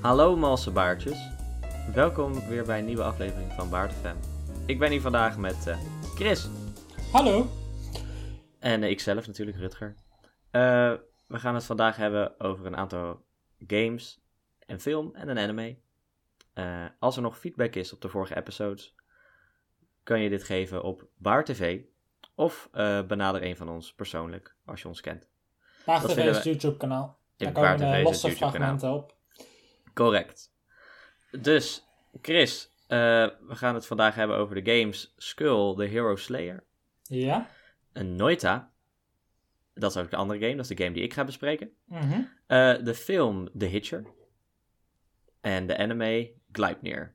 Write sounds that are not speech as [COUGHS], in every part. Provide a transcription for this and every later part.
Hallo malse baardjes. Welkom weer bij een nieuwe aflevering van Baard FM. Ik ben hier vandaag met eh, Chris. Hallo. En uh, ikzelf natuurlijk, Rutger. Uh, we gaan het vandaag hebben over een aantal games, een film en een anime. Als er nog feedback is op de vorige episodes, kan je dit geven op Baar TV of benader een van ons persoonlijk, als je ons kent. Baar TV is het YouTube kanaal. Daar komen losse fragmenten op. Correct. Dus, Chris, uh, we gaan het vandaag hebben over de games Skull, The Hero Slayer. Ja. En Noita. Dat is ook de andere game, dat is de game die ik ga bespreken. Mm -hmm. uh, de film The Hitcher. En de anime Gleipnir.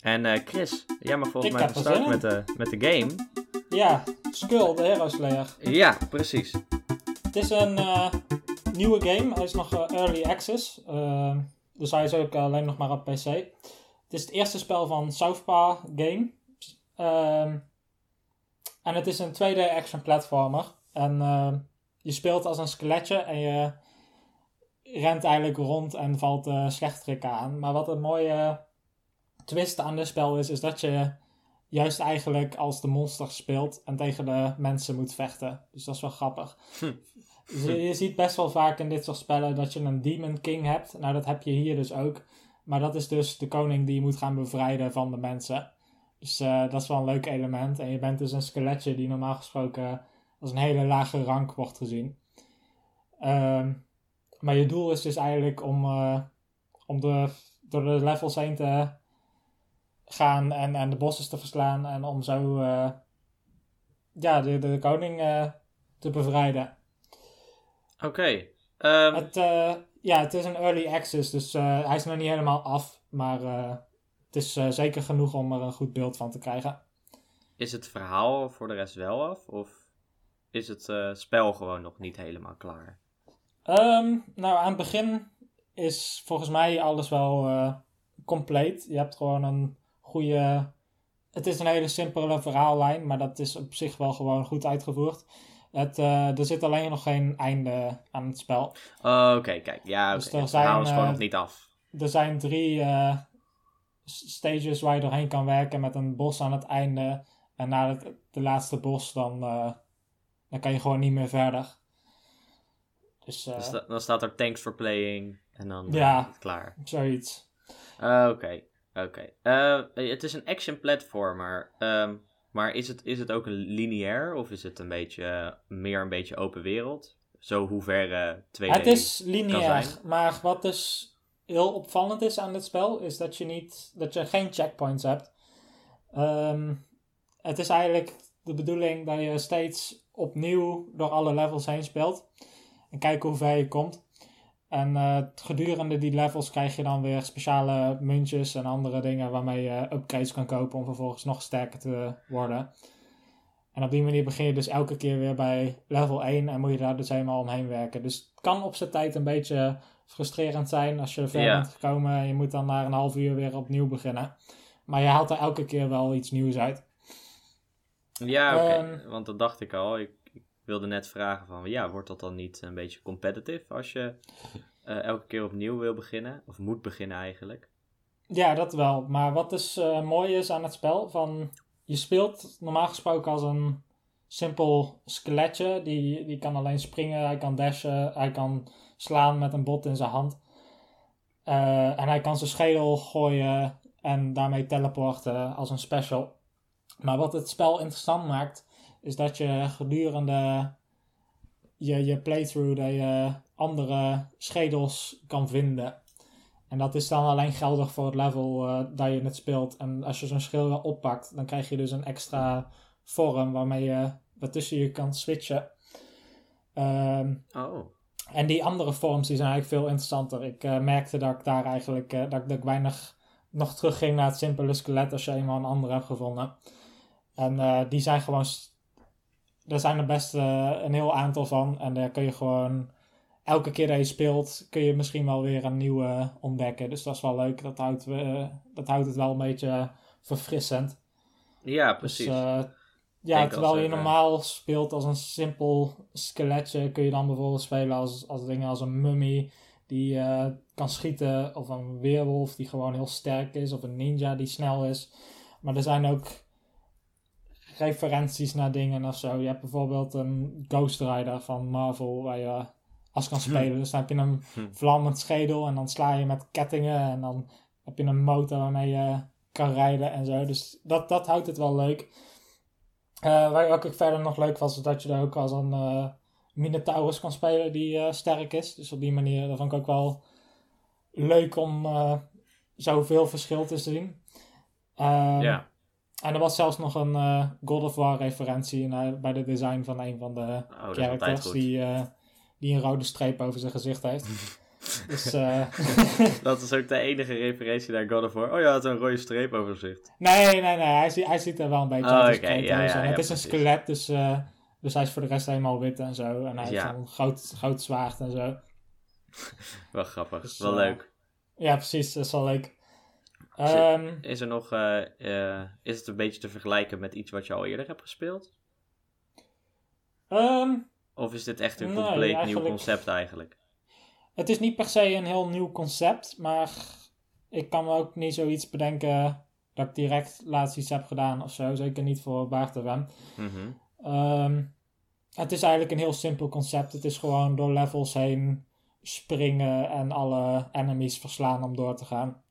En uh, Chris, jij mag volgens ik mij starten met de, met de game. Ja, Skull, The Hero Slayer. Ja, precies. Het is een nieuwe game, hij is nog early access. Dus hij is ook alleen nog maar op PC. Het is het eerste spel van Southpaw Game. Um, en het is een 2D action platformer. En uh, je speelt als een skeletje en je rent eigenlijk rond en valt uh, aan. Maar wat een mooie twist aan dit spel is, is dat je juist eigenlijk als de monster speelt en tegen de mensen moet vechten. Dus dat is wel grappig. Hm. Dus je, je, ziet best wel vaak in dit soort spellen dat je een Demon King hebt. Nou, dat heb je hier dus ook. Maar dat is dus de koning die je moet gaan bevrijden van de mensen. Dus uh, dat is wel een leuk element. En je bent dus een skeletje die normaal gesproken als een hele lage rank wordt gezien. Um, maar je doel is dus eigenlijk om, uh, om de, door de levels heen te gaan en, en de bossen te verslaan. En om zo uh, ja, de, de koning te bevrijden. Oké. Okay. Um... Het, uh, ja, het is een early access, dus uh, hij is nog niet helemaal af. Maar uh, het is zeker genoeg om er een goed beeld van te krijgen. Is het verhaal voor de rest wel af? Of is het spel gewoon nog niet helemaal klaar? Um, nou, aan het begin is volgens mij alles wel compleet. Je hebt gewoon een goede... Het is een hele simpele verhaallijn, maar dat is op zich wel gewoon goed uitgevoerd. Het, uh, er zit alleen nog geen einde aan het spel. Oh, oké, kijk. Ja, okay. dus het verhaal is gewoon uh, nog niet af. Er zijn drie uh, stages waar je doorheen kan werken met een bos aan het einde. En na het, de laatste bos, dan, dan kan je gewoon niet meer verder. Dus, dus da dan staat er thanks for playing en dan ja, het klaar. zoiets. Oké, oké. Okay. Okay. het is een action platformer. Um, maar is het, is het ook lineair of is het een beetje meer een beetje open wereld? Zo hoe ver uh, 2D Het is lineair, maar wat dus heel opvallend is aan dit spel is dat je niet dat je geen checkpoints hebt. Um, het is eigenlijk de bedoeling dat je steeds opnieuw door alle levels heen speelt en kijken hoe ver je komt. En uh, gedurende die levels krijg je dan weer speciale muntjes en andere dingen waarmee je upgrades kan kopen om vervolgens nog sterker te worden. En op die manier begin je dus elke keer weer bij level 1 en moet je daar dus helemaal omheen werken. Dus het kan op zijn tijd een beetje frustrerend zijn als je ver Ja. bent gekomen en je moet dan na een half uur weer opnieuw beginnen. Maar je haalt er elke keer wel iets nieuws uit. Ja, oké. Ehm, Want dat dacht ik al. Ik wilde net vragen van, ja, wordt dat dan niet een beetje competitive als je uh, [LAUGHS] elke keer opnieuw wil beginnen? Of moet beginnen eigenlijk? Ja, dat wel. Maar wat dus uh, mooi is aan het spel, van je speelt normaal gesproken als een simpel skeletje. Die, die kan alleen springen, hij kan dashen, hij kan slaan met een bot in zijn hand. Uh, en hij kan zijn schedel gooien en daarmee teleporten als een special. Maar wat het spel interessant maakt, is dat je gedurende je, je playthrough dat je andere schedels kan vinden. En dat is dan alleen geldig voor het level uh, dat je het speelt. En als je zo'n schedel oppakt, dan krijg je dus een extra vorm waarmee je daartussen je kan switchen. Um, oh. En die andere vorms die zijn eigenlijk veel interessanter. Ik uh, merkte dat ik daar eigenlijk uh, dat, dat ik weinig nog terugging naar het simpele skelet als je eenmaal een andere hebt gevonden. En die zijn gewoon. Er zijn er best een heel aantal van. En daar kun je gewoon. Elke keer dat je speelt, kun je misschien wel weer een nieuwe ontdekken. Dus dat is wel leuk. Dat houdt, dat houdt het wel een beetje verfrissend. Ja, precies. Dus, ja, terwijl je normaal speelt als een simpel skeletje, kun je dan bijvoorbeeld spelen als, als dingen als een mummy die eh, kan schieten, of een weerwolf die gewoon heel sterk is, of een ninja die snel is. Maar er zijn ook referenties naar dingen of zo. Je hebt bijvoorbeeld een Ghost Rider van Marvel waar je als kan spelen. Dus dan heb je een Hm. vlammend schedel en dan sla je met kettingen en dan heb je een motor waarmee je kan rijden en zo. Dus dat, dat houdt het wel leuk. Eh waar ook verder nog leuk was, is dat je er ook als een eh, Minotaurus kan spelen die eh, sterk is. Dus op die manier, dat vond ik ook wel leuk om zoveel verschil te zien. Ehm, ja. En er was zelfs nog een eh, God of War referentie eh, bij de design van een van de Oh, characters die, eh, die een rode streep over zijn gezicht heeft. [LAUGHS] dus [LAUGHS] Dat is ook de enige referentie naar God of War. Oh ja, het een rode streep over zich. nee, nee, nee, hij, hij ziet er wel een beetje Oh, uit ja, ja, En ja, het is een skelet, dus, dus hij is voor de rest helemaal wit en zo. En hij heeft een groot, groot zwaard en zo. [LAUGHS] Wel grappig. Dus, wel leuk. Ja, precies, dat is wel leuk. Zit- Ehm, Is er nog, eh, eh, is het een beetje te vergelijken met iets wat je al eerder hebt gespeeld? ehm, Of is dit echt een Nee, compleet nieuw concept eigenlijk? Het is niet per se een heel nieuw concept, maar ik kan me ook niet zoiets bedenken dat ik direct laatst iets heb gedaan of zo. Zeker niet voor Baarterwem. Mhm. Ehm het is eigenlijk een heel simpel concept. Het is gewoon door levels heen springen en alle enemies verslaan om door te gaan.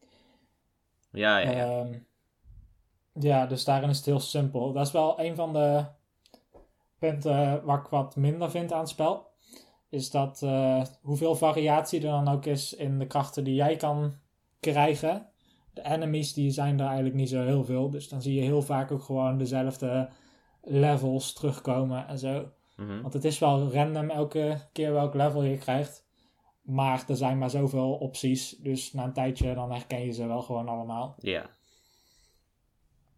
Ja, ja, ja. Ehm, ja, dus daarin is het heel simpel. Dat is wel een van de punten waar ik wat minder vind aan het spel. Is dat eh, hoeveel variatie er dan ook is in de krachten die jij kan krijgen. De enemies die zijn er eigenlijk niet zo heel veel. Dus dan zie je heel vaak ook gewoon dezelfde levels terugkomen en zo. Mhm. Want het is wel random elke keer welk level je krijgt. Maar er zijn maar zoveel opties. Dus na een tijdje dan herken je ze wel gewoon allemaal. Ja.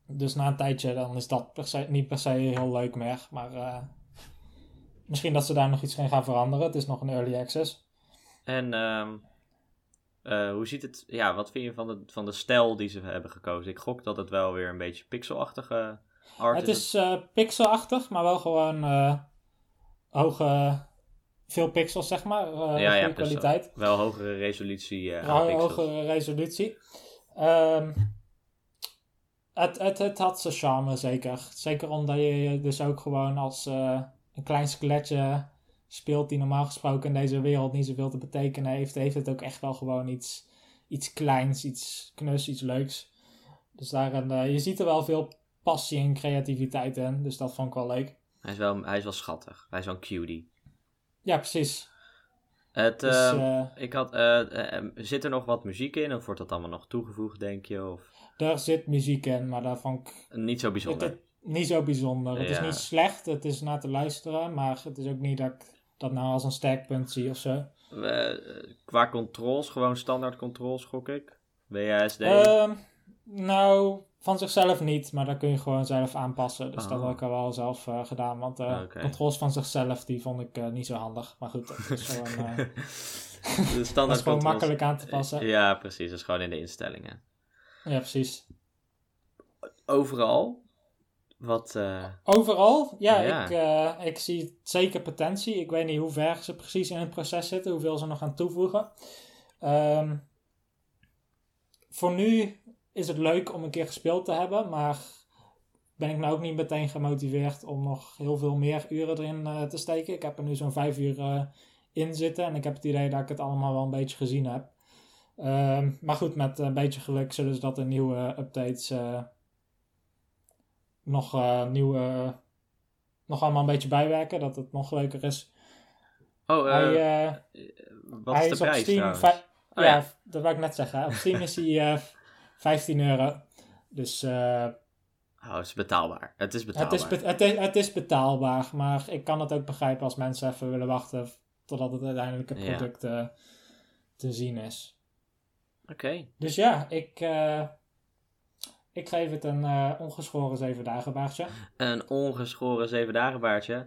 Dus na een tijdje dan is dat per se, niet per se heel leuk meer. Maar eh, misschien dat ze daar nog iets in gaan veranderen. Het is nog een early access. En ehm, eh, hoe ziet het... Ja, wat vind je van de, van de stijl die ze hebben gekozen? Ik gok dat het wel weer een beetje pixelachtige art het is. is eh, pixelachtig, maar wel gewoon hoge... Veel pixels, zeg maar. eh Ja, ja, kwaliteit. Wel hogere resolutie eh hogere resolutie. Ehm, het, het, het had zijn charme, zeker. Zeker omdat je dus ook gewoon als eh, een klein skeletje speelt die normaal gesproken in deze wereld niet zoveel te betekenen heeft, heeft het ook echt wel gewoon iets, iets kleins, iets knus, iets leuks. Dus daarin, je ziet er wel veel passie en creativiteit in, dus dat vond ik wel leuk. Hij, is wel, hij is wel schattig. Hij is wel een cutie. Ja, precies. Het, Dus, ehm, eh, ik had, eh, eh, eh, zit er nog wat muziek in? Of wordt dat allemaal nog toegevoegd, denk je? Of daar zit muziek in, maar daar vond ik niet zo bijzonder? Het, het- niet zo bijzonder. Het is niet slecht, het is naar te luisteren, maar het is ook niet dat ik dat nou als een sterk punt zie of zo. Qua controls, gewoon standaard controls, gok ik. WASD. Ehm, nou, van zichzelf niet, maar dat kun je gewoon zelf aanpassen. Dus dat Oh. heb ik al wel zelf eh, gedaan, want eh Oké. controls van zichzelf, die vond ik eh, niet zo handig. Maar goed, dat is gewoon, [LAUGHS] eh, de dat is gewoon makkelijk aan te passen. Ja, precies. Dat is gewoon in de instellingen. Ja, precies. Overal. Wat. eh, Overal, ja, Ja. Ik, eh, ik zie zeker potentie. Ik weet niet hoe ver ze precies in het proces zitten, hoeveel ze nog gaan toevoegen. Ehm, voor nu is het leuk om een keer gespeeld te hebben, maar ben ik nou ook niet meteen gemotiveerd om nog heel veel meer uren erin eh, te steken. Ik heb er nu zo'n vijf uur eh, in zitten en ik heb het idee dat ik het allemaal wel een beetje gezien heb. Ehm, maar goed, met een beetje geluk zullen ze dat in nieuwe updates eh, nog eh, nieuwe nog allemaal een beetje bijwerken, dat het nog leuker is. Oh, eh, hij eh, wat hij is de is op prijs Steam. Oh, ja, ja. dat wou ik net zeggen. Op Steam is hij eh 15 euro. Dus Oh, het is betaalbaar. Het is het, betaalbaar. is be- het, is, het is betaalbaar. Maar ik kan het ook begrijpen als mensen even willen wachten totdat het uiteindelijke Ja. product eh, te zien is. Oké. Dus ja, ik, eh, ik geef het een ongeschoren 7 dagen baardje. Een ongeschoren zeven dagen baardje.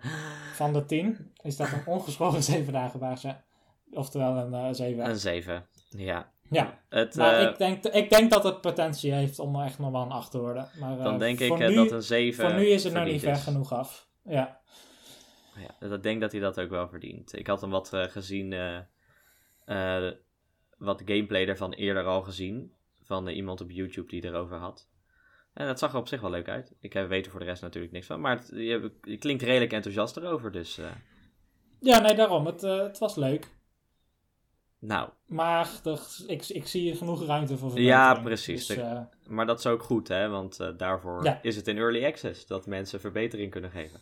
Van de 10 is dat een ongeschoren 7 dagen baardje. Oftewel een eh 7. Een zeven. Ja. Ja, Het, maar eh, ik, denk, ik denk dat het potentie heeft om er echt nog wel een 8 te worden. Maar, eh, dan denk ik eh, nu, dat een zeven. Voor nu is het nog niet ver genoeg af. Ja, Ja, dat denk dat hij dat ook wel verdient. Ik had hem wat eh, gezien eh, eh, wat gameplay ervan eerder al gezien. Van eh, iemand op YouTube die erover had. En het zag er op zich wel leuk uit. Ik heb- weet er voor de rest natuurlijk niks van. Maar het, je, je klinkt redelijk enthousiast erover. Dus eh, Ja, nee, daarom. Het, eh, het was leuk. Nou, Maar ik, ik zie hier genoeg ruimte voor verbetering. Ja, precies. Dus, eh, maar dat is ook goed hè. Want eh, daarvoor Ja. is het in early access. Dat mensen verbetering kunnen geven.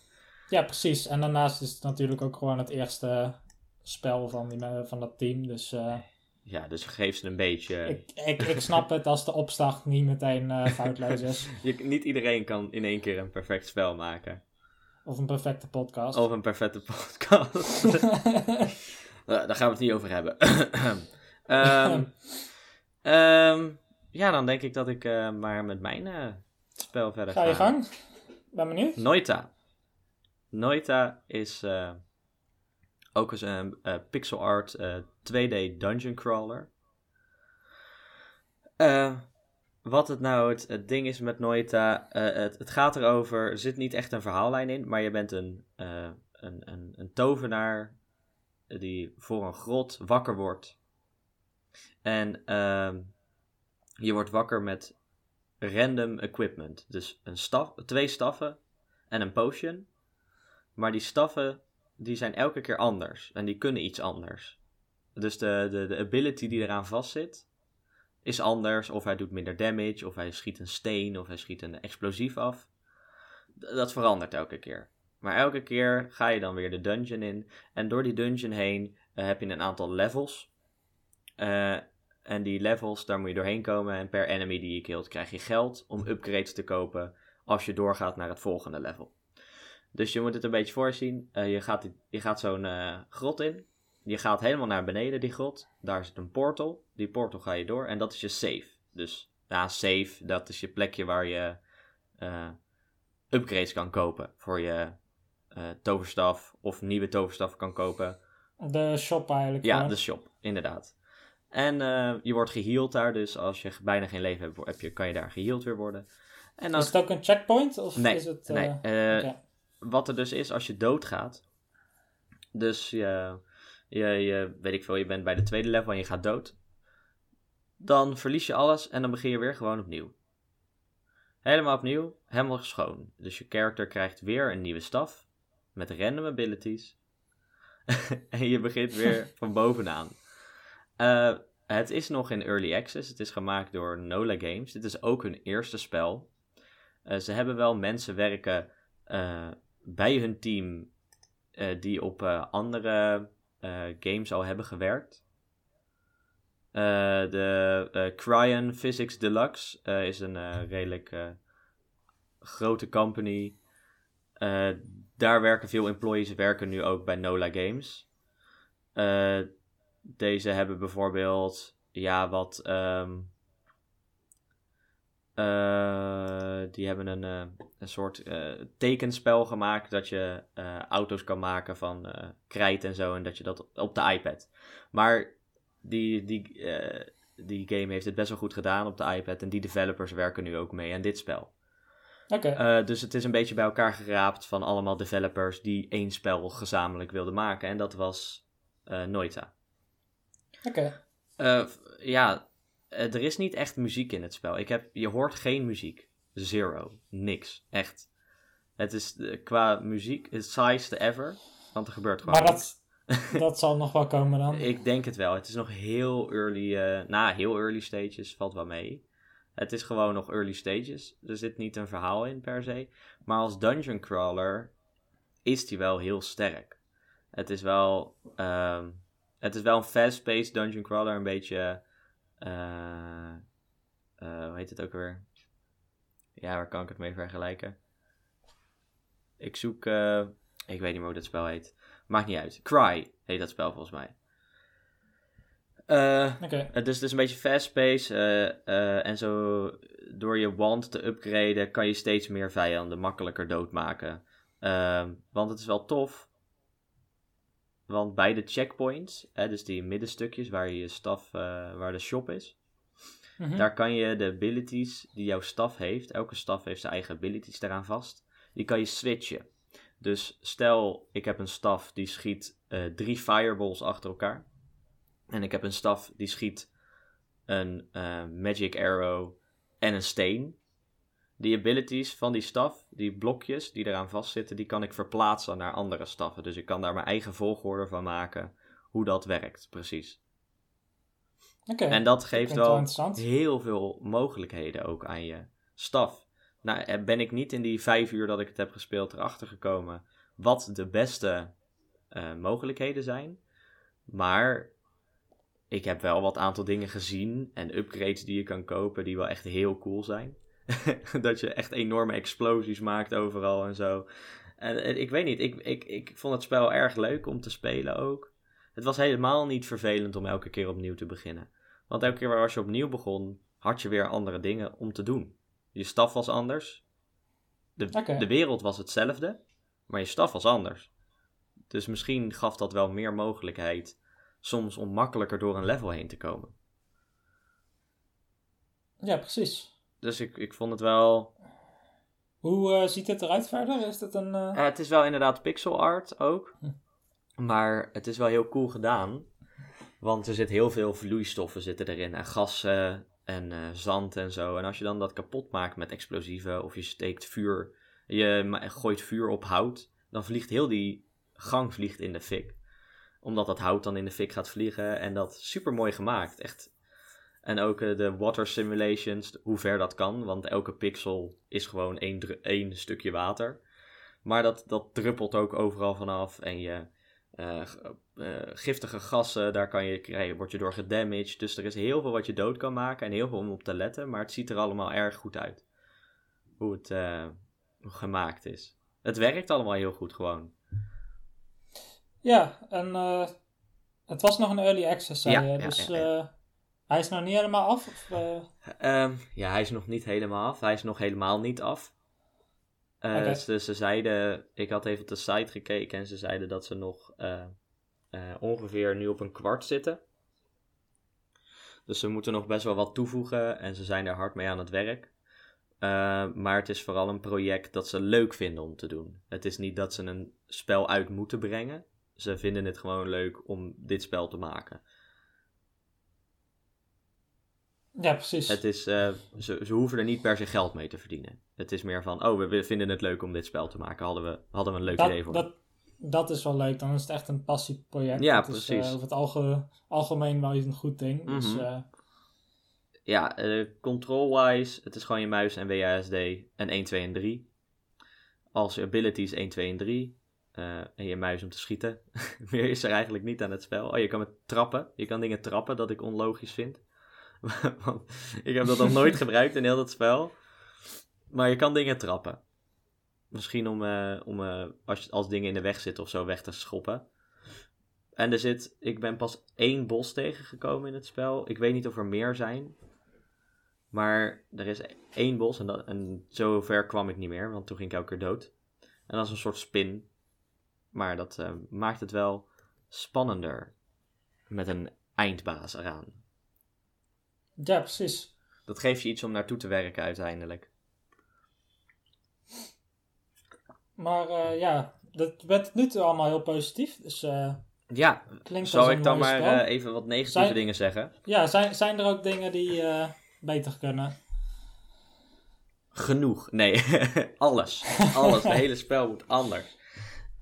ja, precies. En daarnaast is het natuurlijk ook gewoon het eerste spel van, die, van dat team. Dus eh, Ja, dus geef ze een beetje... ik, ik, ik snap het als de opstart niet meteen foutloos is. [LAUGHS] Je, niet iedereen kan in één keer een perfect spel maken. Of een perfecte podcast. Of een perfecte podcast. [LAUGHS] Eh, daar gaan we het niet over hebben. [COUGHS] Ehm, ehm, ja, dan denk ik dat ik eh, maar met mijn eh, spel verder ga. Ga je gang? Ben benieuwd. Noita. Noita is ook eens een pixel art eh, 2D dungeon crawler. Wat het nou het, het ding is met Noita, het, het gaat erover, er zit niet echt een verhaallijn in, maar je bent een, een, een, een tovenaar die voor een grot wakker wordt. En ehm, je wordt wakker met random equipment. Dus een staf, twee staffen en een potion. Maar die staffen, die zijn elke keer anders. En die kunnen iets anders. Dus de, de, de ability die eraan vastzit, is anders. Of hij doet minder damage, of hij schiet een steen, of hij schiet een explosief af. Dat verandert elke keer. Maar elke keer ga je dan weer de dungeon in. En door die dungeon heen eh, heb je een aantal levels. Eh, en die levels, daar moet je doorheen komen. En per enemy die je killt, krijg je geld om upgrades te kopen als je doorgaat naar het volgende level. Dus je moet het een beetje voorzien. Eh, je gaat, je gaat zo'n grot in. Je gaat helemaal naar beneden, die grot. Daar zit een portal. Die portal ga je door en dat is je safe. Dus ja, safe, dat is je plekje waar je upgrades kan kopen voor je eh, toverstaf. Of nieuwe toverstaf kan kopen. De shop eigenlijk. Ja, de shop, inderdaad. En eh, je wordt geheeld daar, dus als je bijna geen leven hebt, heb je, kan je daar geheeld weer worden. En dan Is het ook een checkpoint? Of Nee, is het, nee. eh. Wat er dus is als je doodgaat. Dus je, je, je, weet ik veel, je bent bij de tweede level en je gaat dood. Dan verlies je alles en dan begin je weer gewoon opnieuw. Helemaal opnieuw, helemaal schoon. Dus je character krijgt weer een nieuwe staf. Met random abilities. [LAUGHS] en je begint weer [LAUGHS] van bovenaan. Eh, het is nog in early access. Het is gemaakt door Nola Games. Dit is ook hun eerste spel. Eh, ze hebben wel mensen werken eh, bij hun team die op andere games al hebben gewerkt. De Cryon Physics Deluxe is een redelijk grote company. Daar werken veel employees, werken nu ook bij Nola Games. Eh, deze hebben bijvoorbeeld, ja, wat. ehm, eh, die hebben een, eh, een soort tekenspel gemaakt dat je auto's kan maken van krijt en zo. En dat je dat op de iPad. Maar die, die, die game heeft het best wel goed gedaan op de iPad. En die developers werken nu ook mee aan dit spel. Eh, dus het is een beetje bij elkaar geraapt van allemaal developers die één spel gezamenlijk wilden maken. En dat was eh Noita. oké. Eh, ja, er is niet echt muziek in het spel. Ik heb, je hoort geen muziek. Zero. Niks. Echt. Het is qua muziek het saaiste ever. Want er gebeurt gewoon Maar dat, [LAUGHS] dat zal nog wel komen dan. Ik denk het wel. Het is nog heel early. na heel early stages valt wel mee. Het is gewoon nog early stages. Er zit niet een verhaal in per se. Maar als dungeon crawler is die wel heel sterk. Het is wel. ehm, het is wel een fast-paced dungeon crawler. Een beetje. eh, hoe heet het ook weer? Ja, waar kan ik het mee vergelijken? Ik zoek. eh, ik weet niet meer hoe dat spel heet. Maakt niet uit. Cry heet dat spel volgens mij. Oké, het is dus een beetje fast-paced. eh, eh, en zo door je wand te upgraden kan je steeds meer vijanden makkelijker doodmaken. Ehm, want het is wel tof. Want bij de checkpoints, hè, dus die middenstukjes waar je staf, waar de shop is, mhm. daar kan je de abilities die jouw staf heeft, elke staf heeft zijn eigen abilities eraan vast, die kan je switchen. Dus stel, ik heb een staf die schiet drie fireballs achter elkaar. En ik heb een staf die schiet een eh, magic arrow en een steen. Die abilities van die staf, die blokjes die eraan vastzitten, die kan ik verplaatsen naar andere staffen. Dus ik kan daar mijn eigen volgorde van maken hoe dat werkt, precies. Oké. En dat geeft wel heel veel mogelijkheden ook aan je staf. Nou, eh, ben ik niet in die vijf uur dat ik het heb gespeeld erachter gekomen wat de beste eh, mogelijkheden zijn. Maar ik heb wel wat aantal dingen gezien en upgrades die je kan kopen die wel echt heel cool zijn. [LAUGHS] dat je echt enorme explosies maakt overal en zo. En, ik weet niet, ik, ik, ik vond het spel erg leuk om te spelen ook. Het was helemaal niet vervelend om elke keer opnieuw te beginnen. Want elke keer als je opnieuw begon, had je weer andere dingen om te doen. Je staf was anders. De, de wereld was hetzelfde, maar je staf was anders. Dus misschien gaf dat wel meer mogelijkheid soms om makkelijker door een level heen te komen. Ja, precies. Dus ik, ik vond het wel. Hoe eh, ziet het eruit verder? Is het een... eh, Eh, het is wel inderdaad pixel art ook. Hm. Maar het is wel heel cool gedaan. Want er zit heel veel vloeistoffen zitten erin. En gassen en zand en zo. En als je dan dat kapot maakt met explosieven. Of je steekt vuur. Je gooit vuur op hout. Dan vliegt heel die gang vliegt in de fik. Omdat dat hout dan in de fik gaat vliegen. En dat super mooi gemaakt. Echt. En ook eh, de water simulations. Hoe ver dat kan. Want elke pixel is gewoon één, stukje water. Maar dat, dat druppelt ook overal vanaf. En je eh, eh, giftige gassen, daar kan je, krijgen, word je door gedamaged. Dus er is heel veel wat je dood kan maken en heel veel om op te letten. Maar het ziet er allemaal erg goed uit. Hoe het gemaakt is. Het werkt allemaal heel goed gewoon. Ja, en eh, het was nog een early access, zei Ja, je. ja, dus ja, ja. eh, hij is nog niet helemaal af? Of, eh, Ehm, ja, hij is nog niet helemaal af. Hij is nog helemaal niet af. Oké. ze, ze zeiden, ik had even op de site gekeken en ze zeiden dat ze nog ongeveer nu op een kwart zitten. Dus ze moeten nog best wel wat toevoegen en ze zijn er hard mee aan het werk. Maar het is vooral een project dat ze leuk vinden om te doen. Het is niet dat ze een spel uit moeten brengen. Ze vinden het gewoon leuk om dit spel te maken. ja, precies. Het is, eh, ze, ze hoeven er niet per se geld mee te verdienen. Het is meer van, oh, we- vinden het leuk om dit spel te maken. Hadden we, hadden we een leuk idee dat, voor. dat, dat is wel leuk. Dan is het echt een passieproject. Ja, Is, precies. eh, over het alge- algemeen wel een goed ding. Dus Mhm. eh, Ja, eh, control-wise, het is gewoon je muis en WASD en 1, 2 en 3. Als je abilities 1, 2 en 3. Eh, en je muis om te schieten. [LAUGHS] Meer is er eigenlijk niet aan het spel. Oh, je kan met trappen. Je kan dingen trappen dat ik onlogisch vind. [LAUGHS] Want ik heb dat nog nooit [LAUGHS] gebruikt in heel dat spel. Maar je kan dingen trappen. Misschien om, eh, om eh, als, als dingen in de weg zitten of zo weg te schoppen. En er zit, ik ben pas één bos tegengekomen in het spel. Ik weet niet of er meer zijn. Maar er is één bos en, dat, en zo ver kwam ik niet meer, want toen ging ik elke keer dood. En dat is een soort spin. Maar dat eh, maakt het wel spannender. Met een eindbaas eraan. ja, precies. Dat geeft je iets om naartoe te werken uiteindelijk. Maar eh, ja, dat werd nu toe allemaal heel positief. Dus eh, Ja, als ik dan maar even wat negatieve Zijn- dingen zeggen? Ja, zijn, zijn er ook dingen die beter kunnen? Genoeg. Nee, [LAUGHS] alles. Alles. Het hele spel moet anders.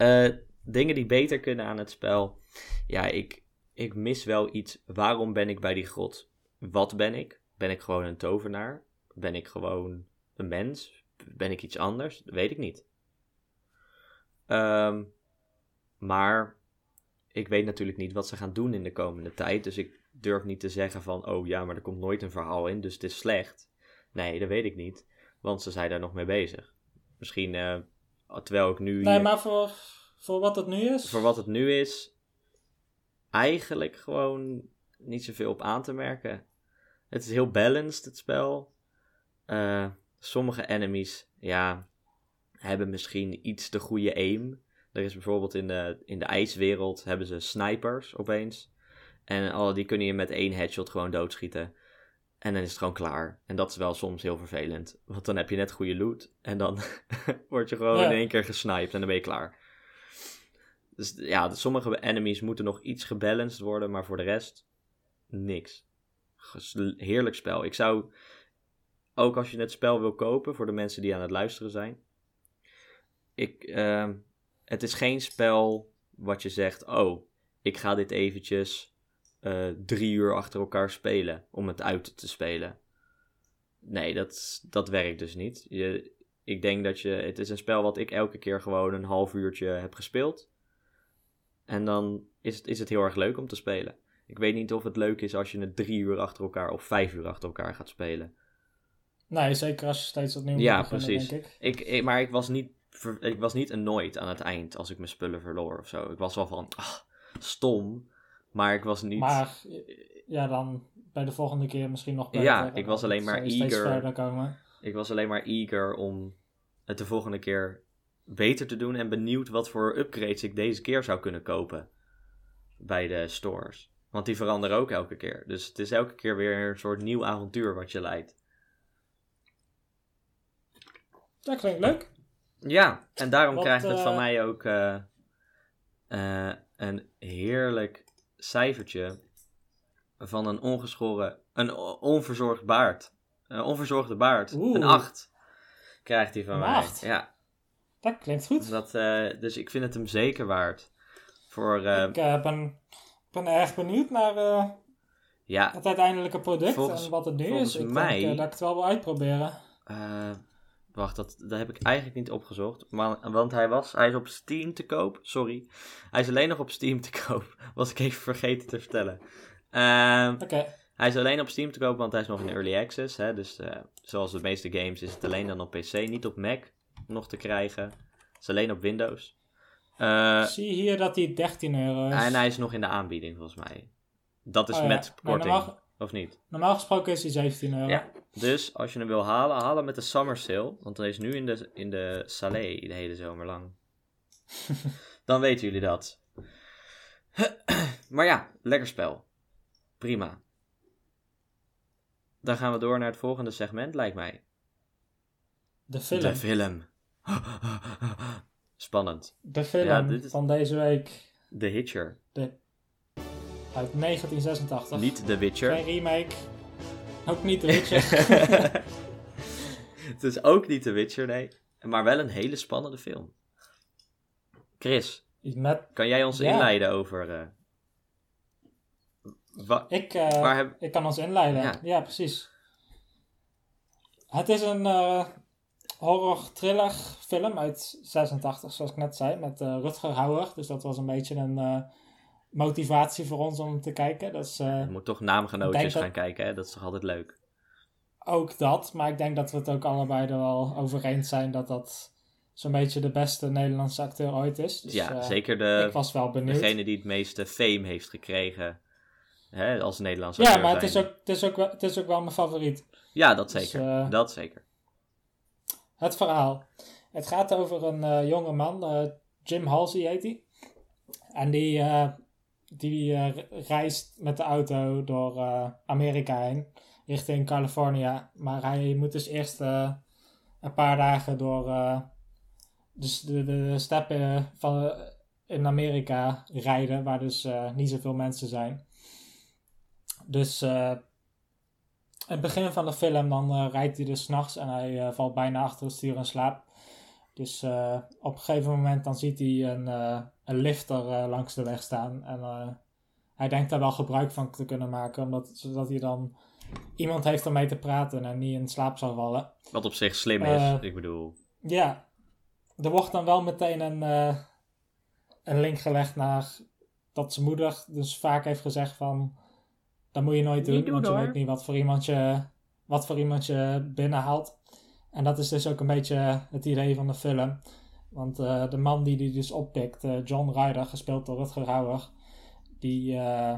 Eh, dingen die beter kunnen aan het spel. Ja, ik, ik mis wel iets. Waarom ben ik bij die grot? Wat ben ik? Ben ik gewoon een tovenaar? Ben ik gewoon een mens? Ben ik iets anders? Dat weet ik niet. Ehm, maar ik weet natuurlijk niet wat ze gaan doen in de komende tijd. Dus ik durf niet te zeggen van, oh ja, maar er komt nooit een verhaal in, dus het is slecht. Nee, dat weet ik niet. Want ze zijn daar nog mee bezig. Misschien, eh, terwijl ik nu... Nee, hier- maar voor, voor wat het nu is. voor wat het nu is, eigenlijk gewoon niet zoveel op aan te merken. Het is heel balanced, het spel. Eh, sommige enemies, ja, hebben misschien iets de goede aim. Er is bijvoorbeeld in de, in de ijswereld hebben ze snipers opeens. En al die kunnen je met één headshot gewoon doodschieten. En dan is het gewoon klaar. En dat is wel soms heel vervelend. Want dan heb je net goede loot. En dan [LAUGHS] word je gewoon Ja. in één keer gesniped en dan ben je klaar. Dus ja, sommige enemies moeten nog iets gebalanced worden. Maar voor de rest niks. Heerlijk spel. Ik zou, ook als je het spel wil kopen, voor de mensen die aan het luisteren zijn. Ik, ehm, het is geen spel wat je zegt, oh, ik ga dit eventjes eh, drie uur achter elkaar spelen om het uit te spelen. Nee, dat, dat werkt dus niet. Je, ik denk dat je, het is een spel wat ik elke keer gewoon een half uurtje heb gespeeld. En dan is het, is het heel erg leuk om te spelen. Ik weet niet of het leuk is als je het drie uur achter elkaar of vijf uur achter elkaar gaat spelen. Nee, zeker als je steeds opnieuw moet Ja, beginnen, precies. denk ik. Ik, ik, maar ik was, niet, ik was niet annoyed aan het eind als ik mijn spullen verloor of zo. Ik was wel van, ah, stom. Maar ik was niet... Maar ja, dan bij de volgende keer misschien nog beter. Ja, ik was alleen maar eager. komen. Ik was alleen maar eager om het de volgende keer beter te doen en benieuwd wat voor upgrades ik deze keer zou kunnen kopen bij de stores. Want die veranderen ook elke keer. Dus het is elke keer weer een soort nieuw avontuur wat je leidt. Dat klinkt leuk. Ja, en daarom Wat, krijgt het van eh, mij ook eh, eh, een heerlijk cijfertje van een ongeschoren, een onverzorgd baard. Een onverzorgde baard. Oeh. Een 8 krijgt hij van Een mij. acht? Ja, Dat klinkt goed. dat, eh, dus ik vind het hem zeker waard. Voor, eh, ik eh, ben, ben erg benieuwd naar ja, het uiteindelijke product Volgens- en wat het nu is. Ik mij- denk dat ik het wel wil uitproberen. Wacht, dat, dat heb ik eigenlijk niet opgezocht. Maar, want hij was, hij is op Steam te koop. Sorry. Hij is alleen nog op Steam te koop. [LAUGHS] Was ik even vergeten te vertellen. Ehm, Oké, Hij is alleen op Steam te kopen, want hij is nog in early access. Hè? Dus eh, zoals de meeste games is het alleen dan op PC, niet op Mac nog te krijgen. Het is alleen op Windows. Eh, zie hier dat die 13 euro is. en hij is nog in de aanbieding volgens mij. Dat is Oh ja, met maar korting, of niet? Normaal gesproken is die 17 euro. Ja. Dus als je hem wil halen, haal hem met de summer sale. Want hij is nu in de, in de Salé de hele zomer lang. [LAUGHS] Dan weten jullie dat. maar ja, lekker spel. Prima. Dan gaan we door naar het volgende segment, lijkt mij. De film. De film. [LAUGHS] Spannend. De film Ja, dit is- van deze week The Hitcher. Uit 1986. Niet The Witcher. Geen remake. Ook niet The [LAUGHS] Witcher. het is ook niet The Witcher, nee. Maar wel een hele spannende film. Chris, Met, kan jij ons Ja. inleiden over... wa- ik, eh, Waar heb- ik kan ons inleiden. Ja. Ja, precies. Het is een eh, horror-thriller film uit 86, zoals ik net zei, met Rutger Hauer. Dus dat was een beetje een motivatie voor ons om te kijken. Dat is eh, Je moet toch naamgenootjes dat- gaan kijken, hè? Dat is toch altijd leuk. ook dat. Maar ik denk dat we het ook allebei er wel over eens zijn dat dat zo'n beetje de beste Nederlandse acteur ooit is. Dus, ja, eh, zeker de, ik was wel benieuwd. degene die het meeste fame heeft gekregen hè, als Nederlandse Ja, acteur maar het is, ook, het, is ook wel, het is ook wel mijn favoriet. Ja, dat Dus, zeker. eh, Dat zeker. Het verhaal. Het gaat over een eh, jonge man, Jim Halsey heet hij. En die, die eh, reist met de auto door eh, Amerika heen, richting California. Maar hij moet dus eerst eh, een paar dagen door dus de, de, steppen van, in Amerika rijden, waar dus niet zoveel mensen zijn. Dus het begin van de film dan rijdt hij dus s'nachts en hij valt bijna achter het stuur in slaap. Dus eh, op een gegeven moment dan ziet hij een, eh, een lifter eh, langs de weg staan. En eh, hij denkt daar wel gebruik van te kunnen maken, omdat, zodat hij dan iemand heeft om mee te praten en niet in slaap zal vallen. Wat op zich slim is. ik bedoel, Ja, er wordt dan wel meteen een, eh, een link gelegd naar dat zijn moeder dus vaak heeft gezegd van dat moet je nooit doen, want je hoor. weet niet wat voor iemand je, wat voor iemand je binnenhaalt. En dat is dus ook een beetje het idee van de film. Want eh, de man die die dus oppikt, eh, John Ryder, gespeeld door Rutger Hauer, die, eh,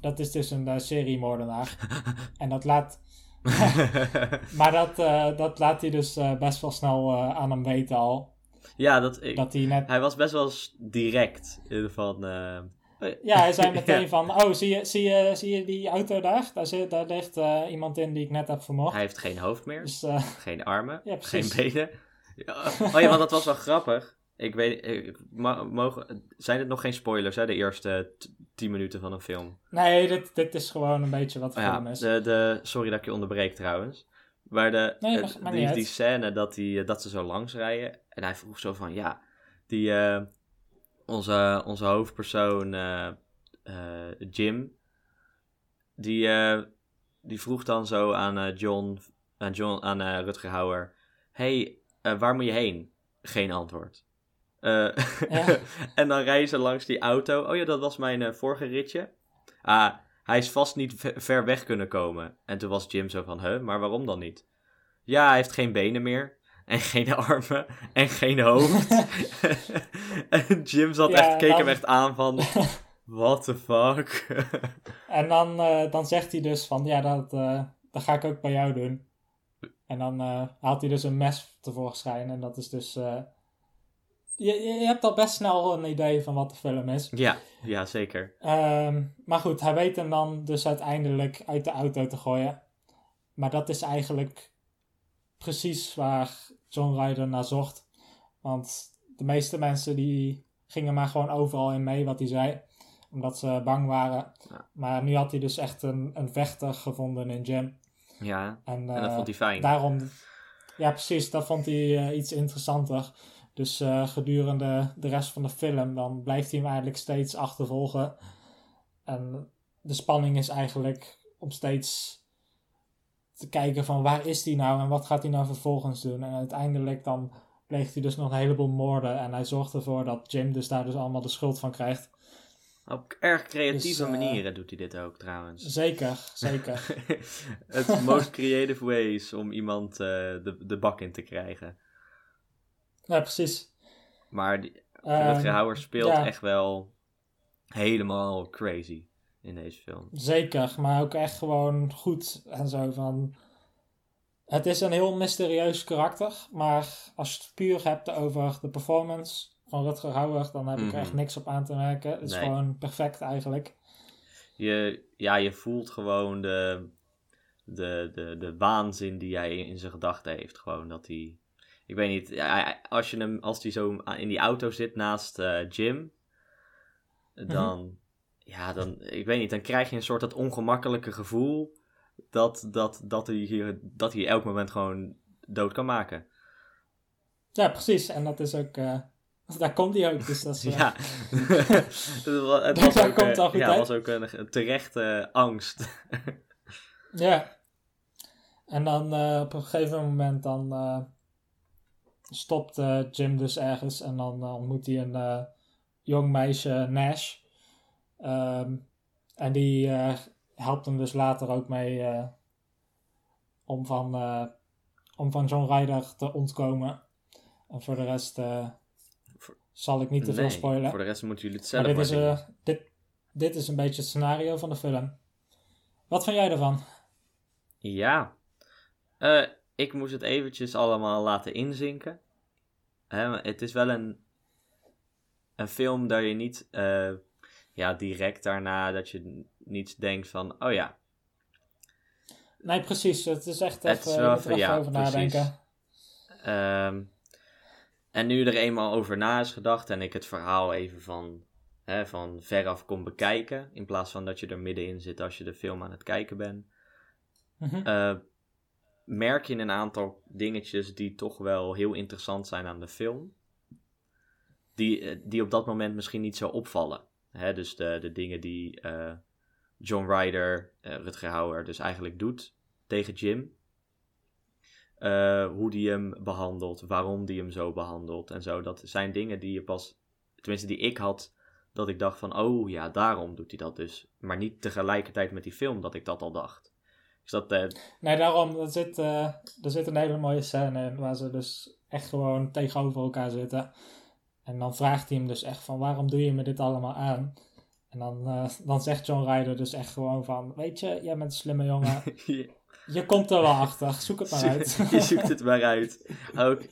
dat is dus een seriemoordenaar. [LAUGHS] en dat laat, [LAUGHS] maar dat, dat laat hij dus best wel snel aan hem weten al. ja, dat, ik, Dat hij net hij was best wel direct. eh, Van, Ja, hij zei [LAUGHS] meteen Ja. van, oh, zie je, zie je, zie je die auto daar? Daar, zit, daar ligt eh, iemand in die ik net heb vermoord. Hij heeft geen hoofd meer, Dus, eh, geen armen, [LAUGHS] Ja, geen benen. [LAUGHS] Oh ja, want dat was wel grappig. ik weet, mogen, zijn het nog geen spoilers, hè, de eerste t- 10 minuten van een film? Nee, dit, dit is gewoon een beetje wat de film ja, is. de, de, sorry dat ik je onderbreek trouwens. Maar de, Nee, mag- die, die scène dat, die, dat ze zo langs rijden. En hij vroeg zo van, ja, die, eh, onze, onze hoofdpersoon eh, eh, Jim, die, eh, die vroeg dan zo aan John, aan, John, aan Rutger Hauer, hey, waar moet je heen? Geen antwoord. Ja. [LAUGHS] en dan rijden ze langs die auto. Oh ja, dat was mijn vorige ritje. Ah, hij is vast niet ve- ver weg kunnen komen. En toen was Jim zo van, huh, maar waarom dan niet? Ja, hij heeft geen benen meer. En geen [LAUGHS] armen. En geen hoofd. [LAUGHS] en Jim zat Ja, echt, keek dan- hem echt aan van, [LAUGHS] what the fuck? En dan, eh, dan zegt hij dus van, ja, dat, eh, dat ga ik ook bij jou doen. En dan eh, haalt hij dus een mes tevoorschijn. En dat is dus... je, je je hebt al best snel een idee van wat de film is. ja, ja, zeker. Ehm, maar goed, hij weet hem dan dus uiteindelijk uit de auto te gooien. Maar dat is eigenlijk precies waar John Ryder naar zocht. Want de meeste mensen die gingen maar gewoon overal in mee wat hij zei. Omdat ze bang waren. Ja. Maar nu had hij dus echt een, een vechter gevonden in Jim. Ja, En, en dat eh, vond hij fijn. Daarom, ja precies, dat vond hij eh, iets interessanter. Dus eh, gedurende de rest van de film, dan blijft hij hem eigenlijk steeds achtervolgen. En de spanning is eigenlijk om steeds te kijken van waar is hij nou en wat gaat hij nou vervolgens doen. En uiteindelijk dan pleegt hij dus nog een heleboel moorden. En hij zorgt ervoor dat Jim dus daar dus allemaal de schuld van krijgt. Op erg creatieve Dus, eh, manieren doet hij dit ook trouwens. Zeker, [LAUGHS] zeker. Het most creative ways om iemand eh, de, de bak in te krijgen. ja, precies. Maar die, Ehm, Rutger Hauer speelt ja. echt wel helemaal crazy in deze film. Zeker, maar ook echt gewoon goed en zo van. Het is een heel mysterieus karakter, maar als je het puur hebt over de performance van Rutger Hauer, dan heb ik er echt Mhm. niks op aan te merken. Het is Nee. gewoon perfect eigenlijk. Je, ja, je voelt gewoon de, de, de, de waanzin die hij in zijn gedachten heeft. Gewoon dat hij... Ik weet niet, als, je hem, als hij zo in die auto zit naast eh, Jim, dan... Ja, dan... Ik weet niet, dan krijg je een soort dat ongemakkelijke gevoel dat, dat, dat, hij hier, dat hij elk moment gewoon dood kan maken. Ja, precies. En dat is ook. eh, [LAUGHS] daar komt hij ook. Dus dat is, [LAUGHS] eh, Ja, [LAUGHS] het was, ook, komt eh, al goed ja, uit. was ook een, een terechte angst. Ja. En dan eh, op een gegeven moment dan eh, stopt eh, Jim dus ergens en dan eh, ontmoet hij een eh, jong meisje, Nash. Ehm, en die eh, helpt hem dus later ook mee eh, om, van, eh, om van John Ryder te ontkomen. En voor de rest Voor- zal ik niet te veel Nee, spoilen. Voor de rest moeten jullie het Maar zelf dit maar is, zien. eh, dit, dit is een beetje het scenario van de film. Wat vind jij ervan? Ja. Ik moest het eventjes allemaal laten inzinken. Hè, het is wel een, een film dat je niet ja, direct daarna dat je niet denkt van, oh ja, Nee, precies. Het is echt Het even, is wel er even- ja, over precies. nadenken. Ehm, en nu er eenmaal over na is gedacht en ik het verhaal even van, hè, van veraf kon bekijken, in plaats van dat je er middenin zit als je de film aan het kijken bent, Mhm. eh, merk je een aantal dingetjes die toch wel heel interessant zijn aan de film. Die, eh, die op dat moment misschien niet zo opvallen. Dus de, de dingen die eh, John Ryder, eh, Rutger Hauer, dus eigenlijk doet tegen Jim. Eh, hoe die hem behandelt, waarom die hem zo behandelt en zo. Dat zijn dingen die je pas, tenminste die ik had, dat ik dacht van, oh ja, daarom doet hij dat dus. Maar niet tegelijkertijd met die film dat ik dat al dacht. Dus dat, eh, Nee, daarom, er zit, er zit een hele mooie scène in waar ze dus echt gewoon tegenover elkaar zitten. En dan vraagt hij hem dus echt van, waarom doe je me dit allemaal aan? En dan, eh, dan zegt John Ryder dus echt gewoon van, weet je, jij bent een slimme jongen. [LAUGHS] je, Je komt er wel achter, zoek het maar uit. [LAUGHS] je zoekt het maar [LAUGHS] uit. Ook,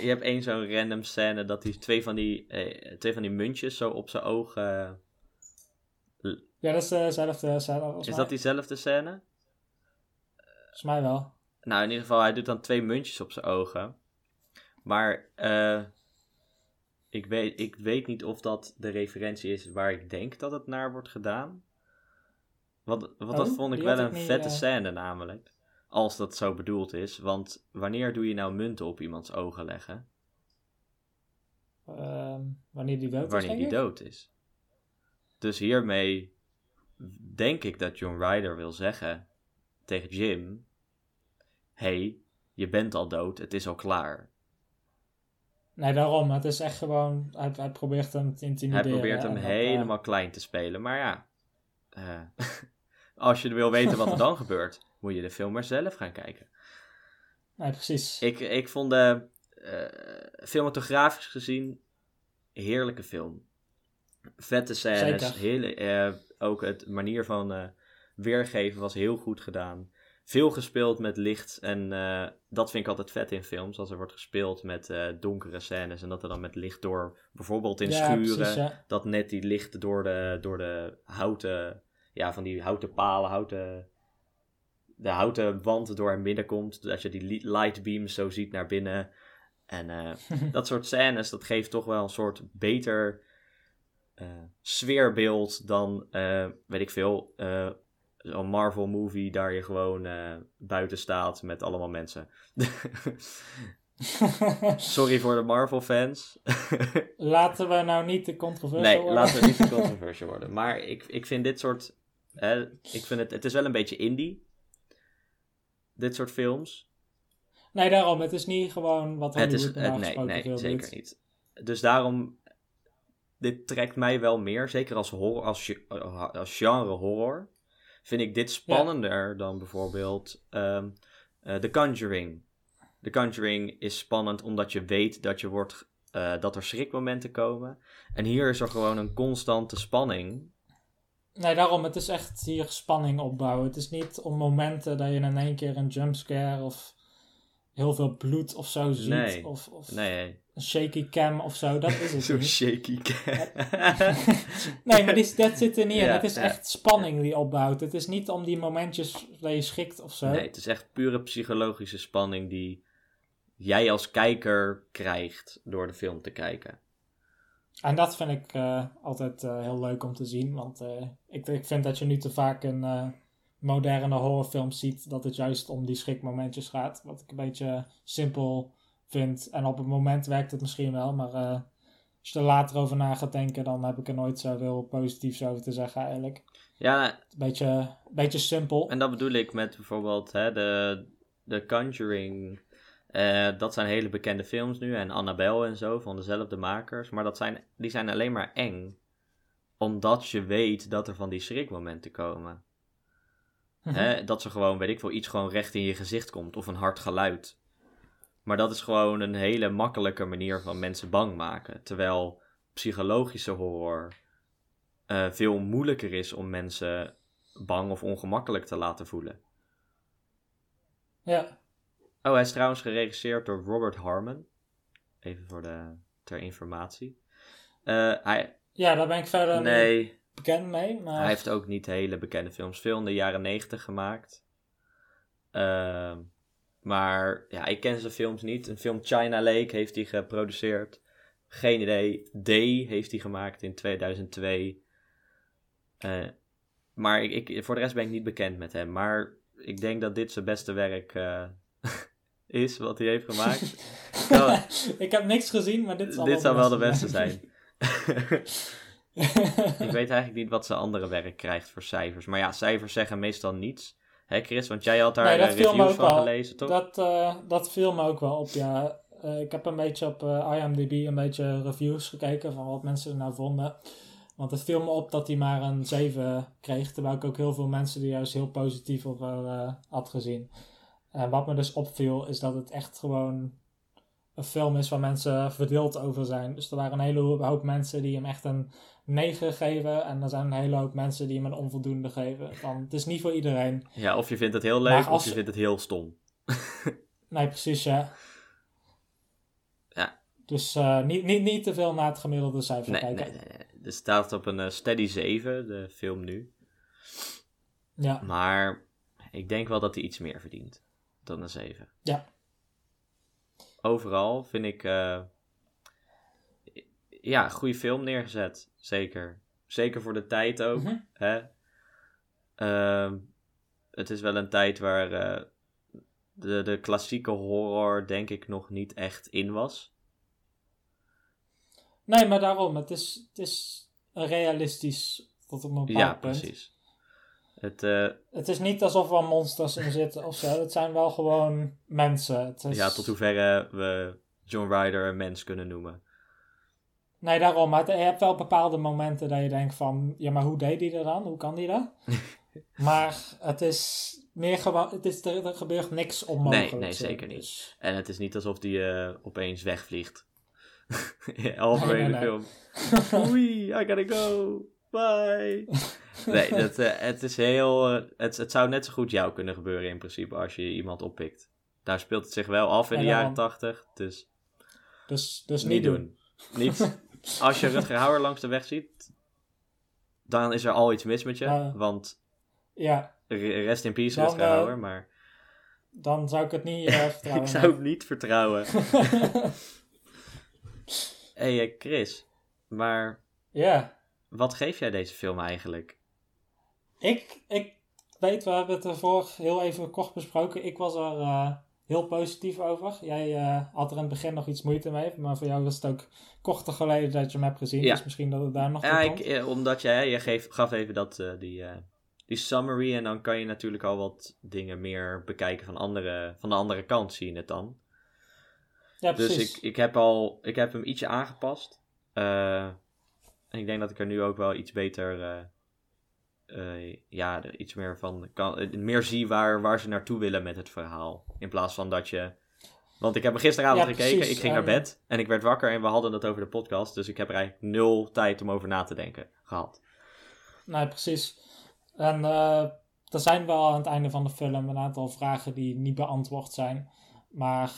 je hebt één zo'n random scène dat hij twee van die, eh, twee van die muntjes zo op zijn ogen... ja, dat is dezelfde scène volgens is mij. dat diezelfde scène? Volgens mij wel. Nou, in ieder geval, hij doet dan twee muntjes op zijn ogen. Maar eh, ik weet, ik weet niet of dat de referentie is waar ik denk dat het naar wordt gedaan. Want, want dat Oh, vond ik wel een niet, vette eh. scène namelijk. Als dat zo bedoeld is. Want wanneer doe je nou munten op iemands ogen leggen? Ehm, wanneer die dood is, wanneer denk die dood is. Dus hiermee denk ik dat John Ryder wil zeggen tegen Jim: hey, je bent al dood, het is al klaar. Nee, daarom. Het is echt gewoon... Hij, hij probeert hem te Hij intimideren. probeert hem dat, eh, helemaal klein te spelen, maar ja. eh, [LAUGHS] als je wil weten wat er dan gebeurt, moet je de film maar zelf gaan kijken. nee, precies. Ik, ik vond de eh, cinematografisch gezien heerlijke film. Vette scènes, hele, ook het manier van weergeven was heel goed gedaan. Veel gespeeld met licht en eh, dat vind ik altijd vet in films. Als er wordt gespeeld met eh, donkere scènes en dat er dan met licht door, bijvoorbeeld in ja, schuren, precies, ja. dat net die licht door de, door de houten, ja, van die houten palen, houten, de houten wand door hem binnenkomt. Dat je die li- light beams zo ziet naar binnen. En eh, [LAUGHS] dat soort scènes, dat geeft toch wel een soort beter sfeerbeeld dan, weet ik veel, zo'n Marvel movie daar je gewoon eh, buiten staat met allemaal mensen. [LAUGHS] Sorry voor de Marvel fans. Laten we nou niet te controversieel Nee, worden. laten we niet te [LAUGHS] controversial worden. Maar ik, ik vind dit soort. Hè, ik vind het, het is wel een beetje indie. Dit soort films. Nee, daarom. Het is niet gewoon wat Het is, het, nee, nee, zeker doet. niet. Dus daarom. Dit trekt mij wel meer. Zeker als, horror, als genre horror. Vind ik dit spannender dan bijvoorbeeld eh, The Conjuring. The Conjuring is spannend omdat je weet dat, je wordt, eh, dat er schrikmomenten komen. En hier is er gewoon een constante spanning. Nee, daarom. Het is echt hier spanning opbouwen. Het is niet om momenten dat je in één keer een jumpscare of heel veel bloed of zo ziet. Nee. Of, of Nee, een shaky cam of zo. Dat is het Zo'n shaky cam. [LAUGHS] Nee, maar die, dat zit er niet in. Ja, het is ja. echt spanning die opbouwt. Het is niet om die momentjes dat je schrikt of zo. Nee, het is echt pure psychologische spanning die jij als kijker krijgt door de film te kijken. En dat vind ik eh, altijd eh, heel leuk om te zien. Want eh, ik, ik vind dat je nu te vaak eh, moderne horrorfilms ziet dat het juist om die schrikmomentjes gaat. Wat ik een beetje simpel vind. En op het moment werkt het misschien wel, maar eh, als je er later over na gaat denken, dan heb ik er nooit zoveel positiefs over te zeggen eigenlijk. Ja, Een beetje, beetje simpel. en dat bedoel ik met bijvoorbeeld hè, de, de Conjuring. Eh, dat zijn hele bekende films nu. En Annabelle en zo, van dezelfde makers. Maar dat zijn, die zijn alleen maar eng. Omdat je weet dat er van die schrikmomenten komen. Mhm. Hè, dat ze gewoon, weet ik veel, iets gewoon recht in je gezicht komt. Of een hard geluid. Maar dat is gewoon een hele makkelijke manier van mensen bang maken. Terwijl psychologische horror eh, veel moeilijker is om mensen bang of ongemakkelijk te laten voelen. Ja, Oh, hij is trouwens geregisseerd door Robert Harmon. Even voor de, ter informatie. Eh, hij, ja, daar ben ik verder nee, bekend mee. Maar hij heeft ook niet hele bekende films. Veel in de jaren negentig gemaakt. Ehm, maar ja, ik ken zijn films niet. Een film China Lake heeft hij geproduceerd. Geen idee. Day heeft hij gemaakt in 2002. Eh, maar ik, ik, voor de rest ben ik niet bekend met hem. Maar ik denk dat dit zijn beste werk eh, [LAUGHS] is wat hij heeft gemaakt. [LAUGHS] Nou, ik heb niks gezien, maar dit zal dit zou wel de beste zijn. [LAUGHS] ik weet eigenlijk niet wat zijn andere werk krijgt voor cijfers. Maar ja, cijfers zeggen meestal niets. Hè Chris, want jij had daar Nee, dat eh, me reviews ook van wel. gelezen, toch? Dat, eh, dat viel me ook wel op, ja. Eh, ik heb een beetje op IMDb een beetje reviews gekeken van wat mensen er nou vonden. Want het viel me op dat hij maar een 7 kreeg. Terwijl ik ook heel veel mensen er juist heel positief over had gezien. En wat me dus opviel is dat het echt gewoon een film is waar mensen verdeeld over zijn. Dus er waren een hele hoop mensen die hem echt een 9 geven. En er zijn een hele hoop mensen die hem een onvoldoende geven. Van, het is niet voor iedereen. Ja, of je vindt het heel leuk, of je vindt het heel stom. [LAUGHS] Nee, precies, ja. Ja. Dus eh, niet, niet, niet te veel naar het gemiddelde cijfer Nee, kijken. nee, nee, nee. Er staat op een eh, steady 7, de film nu. Ja, Maar ik denk wel dat hij iets meer verdient dan een 7. Ja. Overal vind ik. eh, ja, goede film neergezet. Zeker. Zeker voor de tijd ook. Mhm. Hè? Ehm, het is wel een tijd waar eh, de, de klassieke horror denk ik nog niet echt in was. Nee, maar daarom. Het is, het is realistisch tot een bepaald ja, punt. precies. Het, eh, Het is niet alsof er monsters in zitten of zo. Het zijn wel gewoon mensen. Het is... Ja, tot hoeverre we John Ryder een mens kunnen noemen. Nee, daarom. Maar je hebt wel bepaalde momenten dat je denkt van... Ja, maar hoe deed hij dat dan? Hoe kan hij dat? [LAUGHS] maar het is meer gewoon... Het is, er, er gebeurt niks onmogelijks. Nee, nee, zeker niet. Dus- En het is niet alsof die eh, opeens wegvliegt. Halverwege [LAUGHS] Nee, nee, de nee. film. Oei, I gotta go. Bye. [LAUGHS] nee, [LAUGHS] dat, eh, het is heel... eh, het, het zou net zo goed jou kunnen gebeuren in principe als je iemand oppikt. Daar speelt het zich wel af in de jaren tachtig. Dus Dus, dus niet doen. Niet. [LAUGHS] Als je Rutger Hauer langs de weg ziet, dan is er al iets mis met je. Want Ja, re- rest in peace Dan, Rutger eh, Hauer, maar dan zou ik het niet [LAUGHS] vertrouwen. ik zou hem niet vertrouwen. Hé hey, Chris, maar ja. wat geef jij deze film eigenlijk? Ik, ik weet, we hebben het ervoor heel even kort besproken. Ik was er eh, heel positief over. Jij eh, had er in het begin nog iets moeite mee. Maar voor jou was het ook korter geleden dat je hem hebt gezien. Ja. Dus misschien dat het daar nog Ja, ik, eh, omdat jij, je geef, gaf even dat, die, die summary en dan kan je natuurlijk al wat dingen meer bekijken van, andere, van de andere kant, zie je het dan. Ja, Dus precies. ik, ik, heb al, ik heb hem ietsje aangepast. En ik denk dat ik er nu ook wel iets beter, eh, ja, er iets meer van kan, eh, meer zie waar, waar ze naartoe willen met het verhaal. In plaats van dat je. Want ik heb gisteravond Ja, gekeken, precies. ik ging naar bed en ik werd wakker en we hadden het over de podcast. Dus ik heb er eigenlijk nul tijd om over na te denken gehad. Nee, precies. En eh, er zijn wel aan het einde van de film een aantal vragen die niet beantwoord zijn. Maar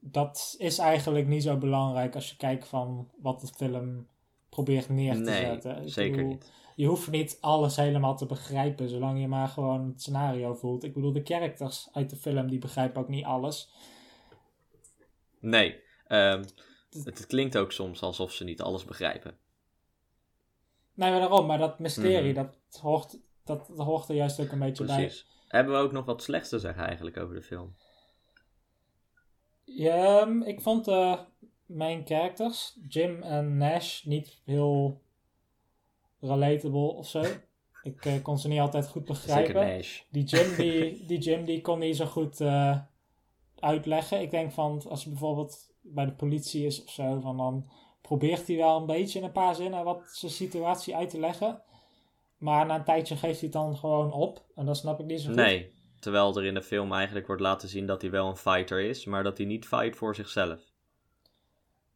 dat is eigenlijk niet zo belangrijk als je kijkt van wat de film probeert neer te Nee, zetten. Ik zeker bedoel, niet. Je hoeft niet alles helemaal te begrijpen, zolang je maar gewoon het scenario voelt. Ik bedoel, de characters uit de film, die begrijpen ook niet alles. Nee, ehm, het, het klinkt ook soms alsof ze niet alles begrijpen. Nee, maar daarom, maar dat mysterie, Mhm. dat, hoort, dat, dat hoort er juist ook een beetje bij. Precies. Hebben we ook nog wat slechts te zeggen eigenlijk over de film? Ja, ehm, ik vond de main characters, Jim en Nash, niet heel relatable of zo. [LAUGHS] Ik eh, kon ze niet altijd goed begrijpen. Die Jim, die, die Jim, die kon niet zo goed eh, uitleggen. Ik denk van, als hij bijvoorbeeld bij de politie is of zo, van dan probeert hij wel een beetje in een paar zinnen wat zijn situatie uit te leggen. Maar na een tijdje geeft hij het dan gewoon op. En dat snap ik niet zo goed. Nee, terwijl er in de film eigenlijk wordt laten zien dat hij wel een fighter is, maar dat hij niet fight voor zichzelf.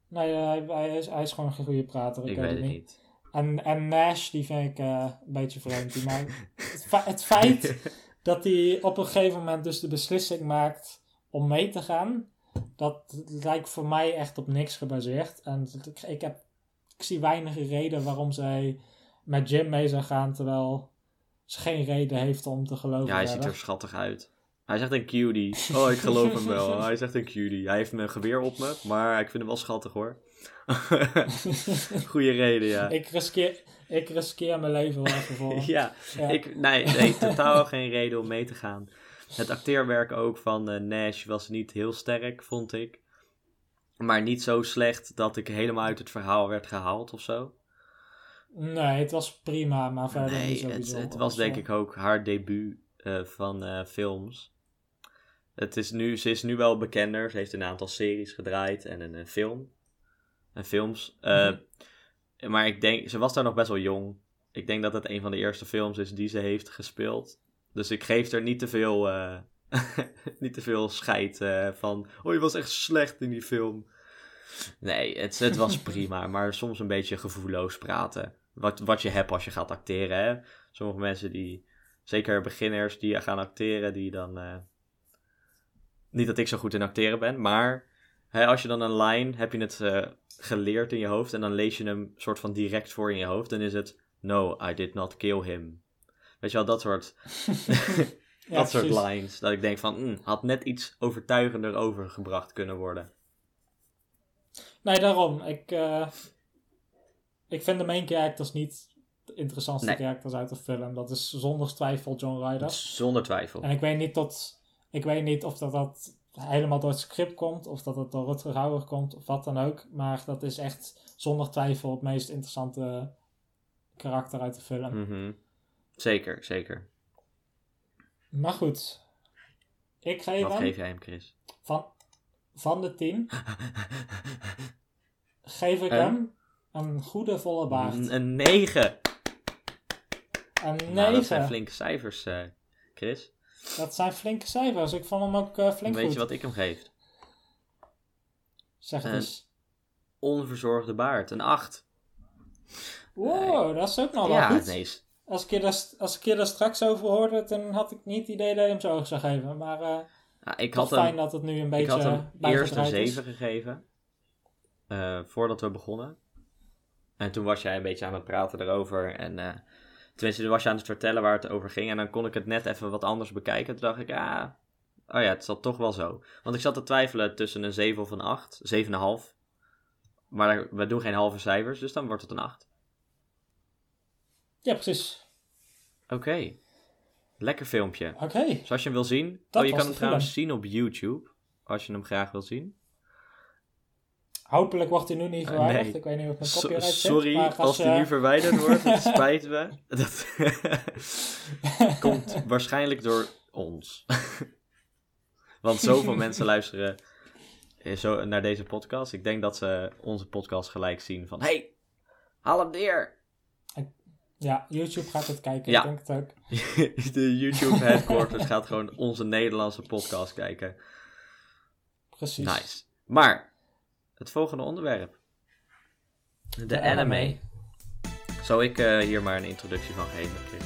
Nee, eh, hij, hij, is, hij is gewoon geen goede prater. Ik, Ik weet het niet. En, en Nash, die vind ik eh, een beetje vreemd. Die het, fe- het [LAUGHS] feit dat hij op een gegeven moment dus de beslissing maakt om mee te gaan, dat lijkt voor mij echt op niks gebaseerd. En ik, ik, heb, ik zie weinig reden waarom zij met Jim mee zou gaan, terwijl ze geen reden heeft om te geloven. Ja, hij ziet er schattig uit. Hij echt een cutie. Oh, ik geloof hem wel. [LAUGHS] Hij echt een cutie. Hij heeft een geweer op me, maar ik vind hem wel schattig hoor. [LAUGHS] Goeie reden, ja. ik, riskeer, ik riskeer mijn leven wel even voor. [LAUGHS] Ja, Ja. ik, nee, nee, totaal geen reden om mee te gaan. Het acteerwerk ook van eh, Nash was niet heel sterk, vond ik. Maar niet zo slecht dat ik helemaal uit het verhaal werd gehaald of zo. Nee, het was prima, maar verder niet zo het, het was denk ik ook haar debuut eh, van eh, films. Het is nu, ze is nu wel bekender. Ze heeft een aantal series gedraaid en een, film. En films. Eh, Mhm. Maar ik denk, ze was daar nog best wel jong. Ik denk dat het een van de eerste films is die ze heeft gespeeld. Dus ik geef er niet te veel, eh, [LAUGHS] niet te veel scheid eh, van. Oh, je was echt slecht in die film. Nee, het, het was [LAUGHS] prima, maar soms een beetje gevoelloos praten. Wat, wat je hebt als je gaat acteren. Hè? Sommige mensen die, zeker beginners die gaan acteren, die dan. niet dat ik zo goed in acteren ben, maar hè, als je dan een line, heb je het geleerd in je hoofd en dan lees je hem soort van direct voor in je hoofd, dan is het No, I did not kill him. Weet je wel, dat soort, [LAUGHS] [LAUGHS] Ja, dat soort precies. lines. Dat ik denk van, mm, had net iets overtuigender overgebracht kunnen worden. Nee, daarom. Ik, eh, ik vind de main characters niet de interessantste Nee. characters uit de film. Dat is zonder twijfel John Ryder. Zonder twijfel. En ik weet niet, tot, ik weet niet of dat, dat helemaal door het script komt, of dat het door Rutger Hauer komt, of wat dan ook. Maar dat is echt zonder twijfel het meest interessante karakter uit de film. Mhm. Zeker, zeker. Maar goed, ik geef Wat hem geef jij hem, Chris? van, van de tien, [LAUGHS] geef ik hem een goede volle baard. Een- Een 9. Een Nou, dat zijn 9. flinke cijfers, eh, Chris. Dat zijn flinke cijfers. Ik vond hem ook eh, flink Weet goed. je wat ik hem geef? Zeg het eens. Onverzorgde baard. Een 8. Wow, dat is ook nog wel ja, goed. nee. Als ik, je daar, als ik je daar straks over hoorde, dan had ik niet het idee dat je hem zo hoog zou geven. Maar eh Ja, ik had fijn hem, dat het nu een ik beetje had hem eerst een bijgedraaid is. 7 gegeven. eh, voordat we begonnen. En toen was jij een beetje aan het praten erover. En tenminste, toen was je aan het vertellen waar het over ging. En dan kon ik het net even wat anders bekijken. Toen dacht ik, ah, oh ja, het zat toch wel zo. Want ik zat te twijfelen tussen een 7 of een 8. 7,5. Maar we doen geen halve cijfers, dus dan wordt het een 8. Ja, precies. Oké. Lekker filmpje. Oké. Dus als je hem wil zien. Dat oh, je kan hem trouwens zien op YouTube. Als je hem graag wil zien. Hopelijk wordt hij nu niet verwijderd. nee. Ik weet niet of mijn So- copyright zit. sorry als die nu verwijderd wordt. Het spijt me. Dat [LAUGHS] komt waarschijnlijk door ons. [LAUGHS] Want zoveel mensen [LAUGHS] luisteren eh, zo naar deze podcast. Ik denk dat ze onze podcast gelijk zien van... Hey, haal hem neer. Ja, YouTube gaat het kijken. Ja. Ik denk het ook. De YouTube headquarters gaat gewoon onze Nederlandse podcast kijken. Precies. Nice. Maar, het volgende onderwerp. De, De anime. anime. Zal ik eh, hier maar een introductie van geven, Chris?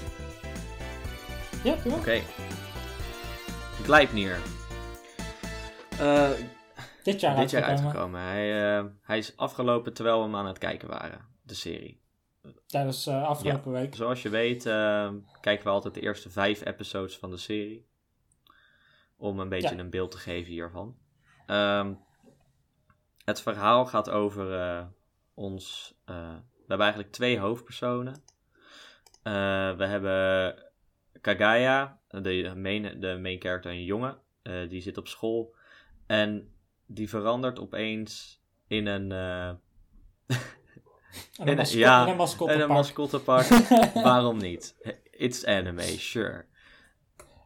Ja. Oké. Gleipnir. Eh Dit jaar dit jaar uitgekomen. Hij, eh, hij is afgelopen terwijl we hem aan het kijken waren, de serie. Dus eh, afgelopen week. Zoals je weet kijken we altijd de eerste vijf episodes van de serie. Om een beetje Ja. een beeld te geven hiervan. Ehm, het verhaal gaat over eh, ons... eh, we hebben eigenlijk twee hoofdpersonen. Eh, we hebben Kagaya, de main, de main character, een jongen. Die zit op school. En die verandert opeens in een... En een, [LAUGHS] ja, en een mascottepark. en een mascottepark. [LAUGHS] Waarom niet? It's anime, sure.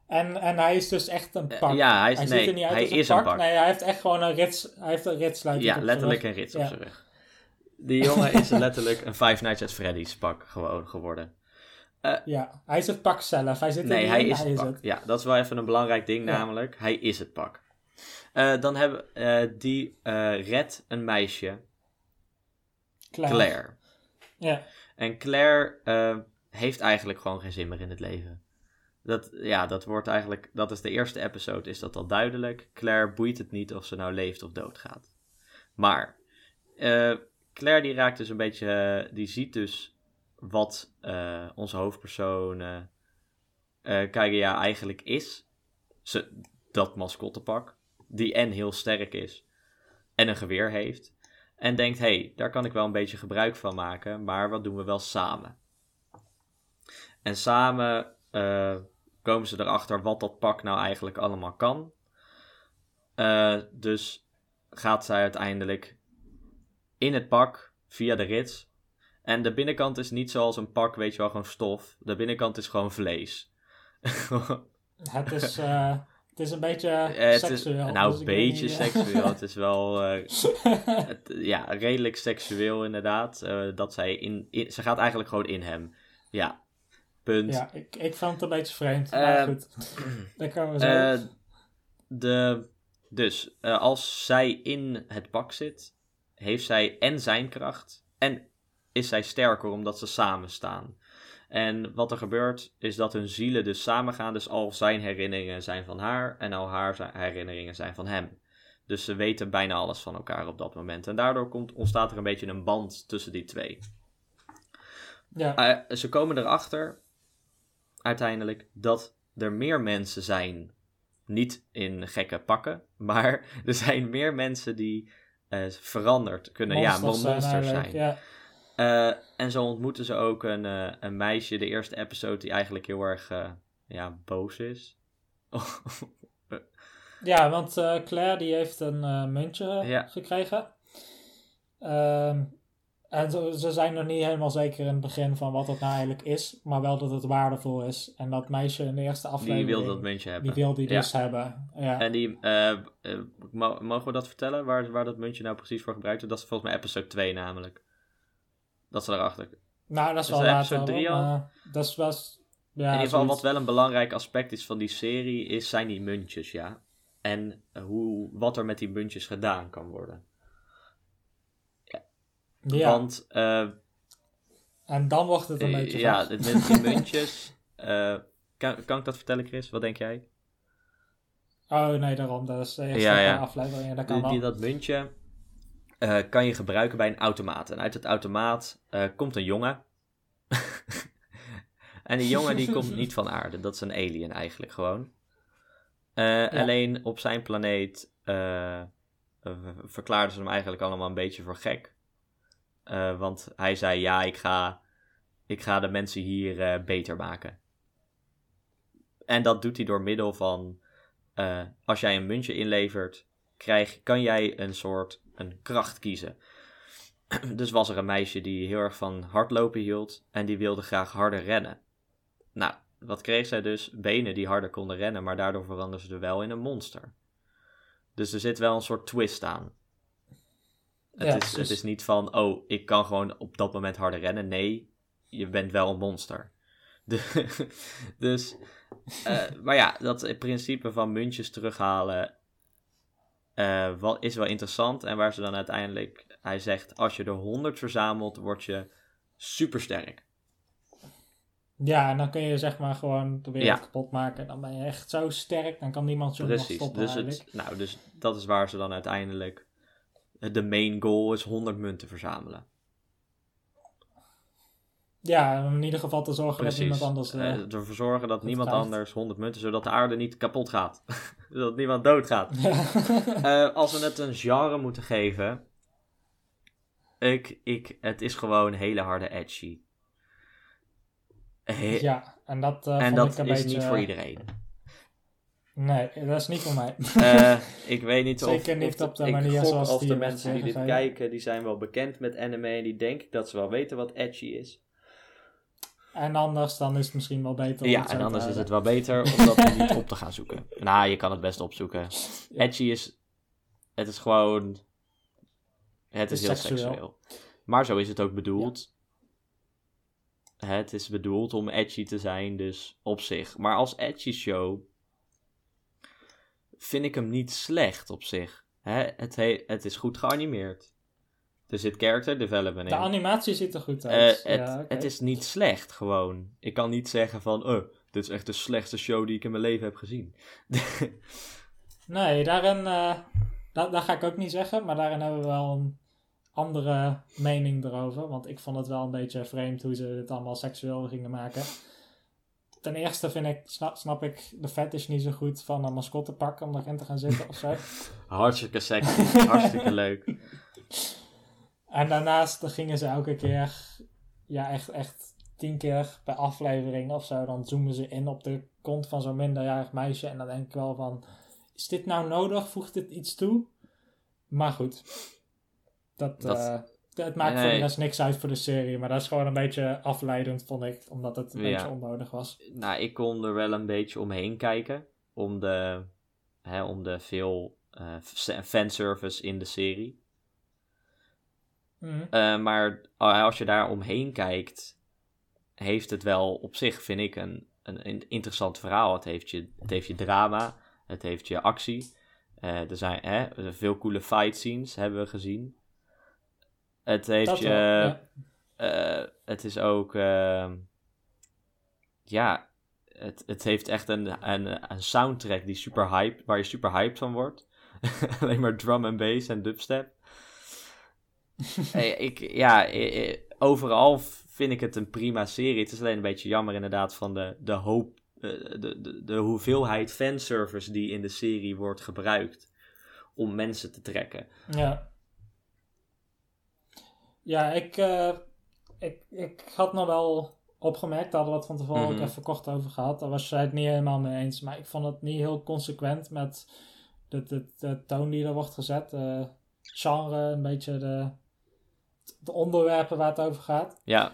En, en hij is dus echt een Eh, pak. ja, hij is, hij nee, ziet er niet uit hij als een is pak. een pak. Nee, hij heeft echt gewoon een rits. Hij heeft een ritsluiting ja, letterlijk een rits op zijn rug. Die jongen is letterlijk een Five Nights at Freddy's pak gewoon geworden. Ja, hij is het pak zelf. Hij zit Nee, niet hij in, is het pak. Ja, dat is wel even een belangrijk ding Ja. namelijk. Hij is het pak. Eh, dan hebben eh, die eh redt een meisje, Claire. Claire. Ja, En Claire eh, heeft eigenlijk gewoon geen zin meer in het leven. Dat, ja, dat wordt eigenlijk, dat is de eerste episode, is dat al duidelijk. Claire boeit het niet of ze nou leeft of doodgaat. Maar, eh, Claire die raakt dus een beetje, eh, die ziet dus wat eh, onze hoofdpersoon Kagaya eigenlijk is. Ze, dat mascottepak, die en heel sterk is en een geweer heeft. En denkt, hé, hey, daar kan ik wel een beetje gebruik van maken, maar wat doen we wel samen? En samen komen ze erachter wat dat pak nou eigenlijk allemaal kan. Eh, dus gaat zij uiteindelijk in het pak via de rits. En de binnenkant is niet zoals een pak, weet je wel, gewoon stof. De binnenkant is gewoon vlees. [LAUGHS] het is, eh, het is een beetje Eh, het is, seksueel. nou, dus een beetje niet, [LAUGHS] seksueel. Het is wel [LAUGHS] het, ja, redelijk seksueel inderdaad. dat zij in, in- Ze gaat eigenlijk gewoon in hem. Ja, punt. ja, ik, ik vond het een beetje vreemd. Eh, maar goed, [CLEARS THROAT] daar komen we zo. Eh, de, dus, eh, als zij in het pak zit, heeft zij en zijn kracht en is zij sterker omdat ze samen staan. En wat er gebeurt is dat hun zielen dus samengaan. Dus al zijn herinneringen zijn van haar en al haar herinneringen zijn van hem. Dus ze weten bijna alles van elkaar op dat moment. En daardoor komt, ontstaat er een beetje een band tussen die twee. ja, Eh, ze komen erachter, uiteindelijk, dat er meer mensen zijn. Niet in gekke pakken, [LAUGHS] maar er zijn meer mensen die eh, veranderd kunnen. ja, Monsters zijn monsters zijn. Ja. Eh, en zo ontmoeten ze ook een, eh, een meisje, de eerste episode, die eigenlijk heel erg ja, boos is. [LAUGHS] Ja, want Claire die heeft een muntje Ja. gekregen. Ehm, en ze, ze zijn nog niet helemaal zeker in het begin van wat het nou eigenlijk is, maar wel dat het waardevol is. En dat meisje in de eerste die aflevering, wil dat muntje hebben. die wil die Ja. dus hebben. Ja. En die, eh, eh, mo- mogen we dat vertellen, waar, waar dat muntje nou precies voor gebruikt wordt? Dat is volgens mij episode 2 namelijk. Dat ze daarachter. nou, dat is wel dat later. episode drie hoor, al? maar dat is. Ja, In ieder geval, wat wel een belangrijk aspect is van die serie, is, zijn die muntjes, ja. En hoe, wat er met die muntjes gedaan kan worden. Ja, Want, eh, en dan wordt het een eh, beetje ja, het- die [LAUGHS] muntjes... eh, kan, kan ik dat vertellen, Chris? Wat denk jij? Oh nee, daarom. Dat is de eerste Ja, afleveringen. Dat kan Die, dat muntje kan je gebruiken bij een automaat. En uit het automaat komt een jongen. [LAUGHS] en die jongen die komt niet van aarde. Dat is een alien eigenlijk gewoon. Alleen op zijn planeet verklaarden ze hem eigenlijk allemaal een beetje voor gek. Eh, want hij zei, ja, ik ga, ik ga de mensen hier eh, beter maken. En dat doet hij door middel van, eh, als jij een muntje inlevert, krijg, kan jij een soort een kracht kiezen. [CLEARS THROAT] dus was er een meisje die heel erg van hardlopen hield en die wilde graag harder rennen. Nou, wat kreeg zij dus? Benen die harder konden rennen, maar daardoor veranderde ze wel in een monster. Dus er zit wel een soort twist aan. Het, Ja, is, dus- het is niet van, oh, ik kan gewoon op dat moment harder rennen. Nee, je bent wel een monster. [LAUGHS] De- dus, eh, maar ja, dat principe van muntjes terughalen eh, wat, is wel interessant. En waar ze dan uiteindelijk, hij zegt, als je er 100 verzamelt, word je supersterk. Ja, en dan kun je zeg maar gewoon de wereld Ja. kapot maken. Dan ben je echt zo sterk, dan kan niemand je nog Precies. stoppen Dus, het, nou, dus dat is waar ze dan uiteindelijk. De main goal is 100 munten verzamelen. Ja, om in ieder geval te zorgen Precies. dat iemand anders... eh, Eh, ervoor zorgen dat niemand krijgt. anders 100 munten, zodat de aarde niet kapot gaat. [LAUGHS] zodat niemand doodgaat. ja. [LAUGHS] Eh, als we het een genre moeten geven. Ik, ik, het is gewoon hele harde edgy. He- ja, en dat eh en dat ik een is beetje... niet voor iedereen. Nee, dat is niet voor mij. Eh, ik weet niet [LAUGHS] of... Zeker niet of op de ik manier zoals of die de mensen die dit kijken, die zijn wel bekend met anime en die denken dat ze wel weten wat edgy is. En anders dan is het misschien wel beter om Ja, en anders is het wel beter om dat [LAUGHS] niet op te gaan zoeken. Nou, je kan het best opzoeken. Ja. Edgy is... Het is gewoon... Het is is heel seksueel. seksueel. Maar zo is het ook bedoeld. Het is bedoeld om edgy te zijn, dus op zich. Maar als edgy show vind ik hem niet slecht op zich. Hè, het, he- het is goed geanimeerd. Er zit character development De in. animatie ziet er goed Eh, uit. het, ja, het is niet slecht, gewoon. Ik kan niet zeggen van, oh, dit is echt de slechtste show die ik in mijn leven heb gezien. [LAUGHS] Nee, daarin... eh dat ga ik ook niet zeggen, maar daarin hebben we wel een andere mening erover. Want ik vond het wel een beetje vreemd hoe ze het allemaal seksueel gingen maken. Ten eerste vind ik, snap, snap ik de fetish niet zo goed van een mascottepak om erin te gaan zitten of zo. [LAUGHS] Hartstikke sexy, hartstikke [LAUGHS] leuk. En daarnaast gingen ze elke keer, ja echt, echt tien keer per aflevering of zo, dan zoomen ze in op de kont van zo'n minderjarig meisje. En dan denk ik wel van, is dit nou nodig? Voegt dit iets toe? Maar goed, dat, Dat- eh, het maakt Nee, voor de rest niks uit voor de serie. Maar dat is gewoon een beetje afleidend, vond ik, omdat het een Ja. beetje onnodig was. Nou, ik kon er wel een beetje omheen kijken. Om de, hè, om de veel eh, f- fanservice in de serie. Mhm. Eh, maar als je daar omheen kijkt, heeft het wel op zich, vind ik, een, een, interessant verhaal. Het heeft, je, het heeft je drama, het heeft je actie. Eh, er zijn hè, veel coole fight scenes, hebben we gezien. Het heeft Dat je... wel, ja. eh, het is ook... ehm, ja, het, het heeft echt een, een, een soundtrack die super hype, waar je super hyped van wordt. [LAUGHS] Alleen maar drum en bass en dubstep. [LAUGHS] Eh, ik, ja, overal vind ik het een prima serie. Het is alleen een beetje jammer inderdaad van de, de hoop, eh, de, de, de hoeveelheid fanservice die in de serie wordt gebruikt om mensen te trekken. Ja. Ja, ik, eh, ik, ik had nog wel opgemerkt, daar hadden we het van tevoren ook Mhm. even kort over gehad. Daar was jij het niet helemaal mee eens. Maar ik vond het niet heel consequent met de, de, de toon die er wordt gezet. De genre, een beetje de, de onderwerpen waar het over gaat. Ja,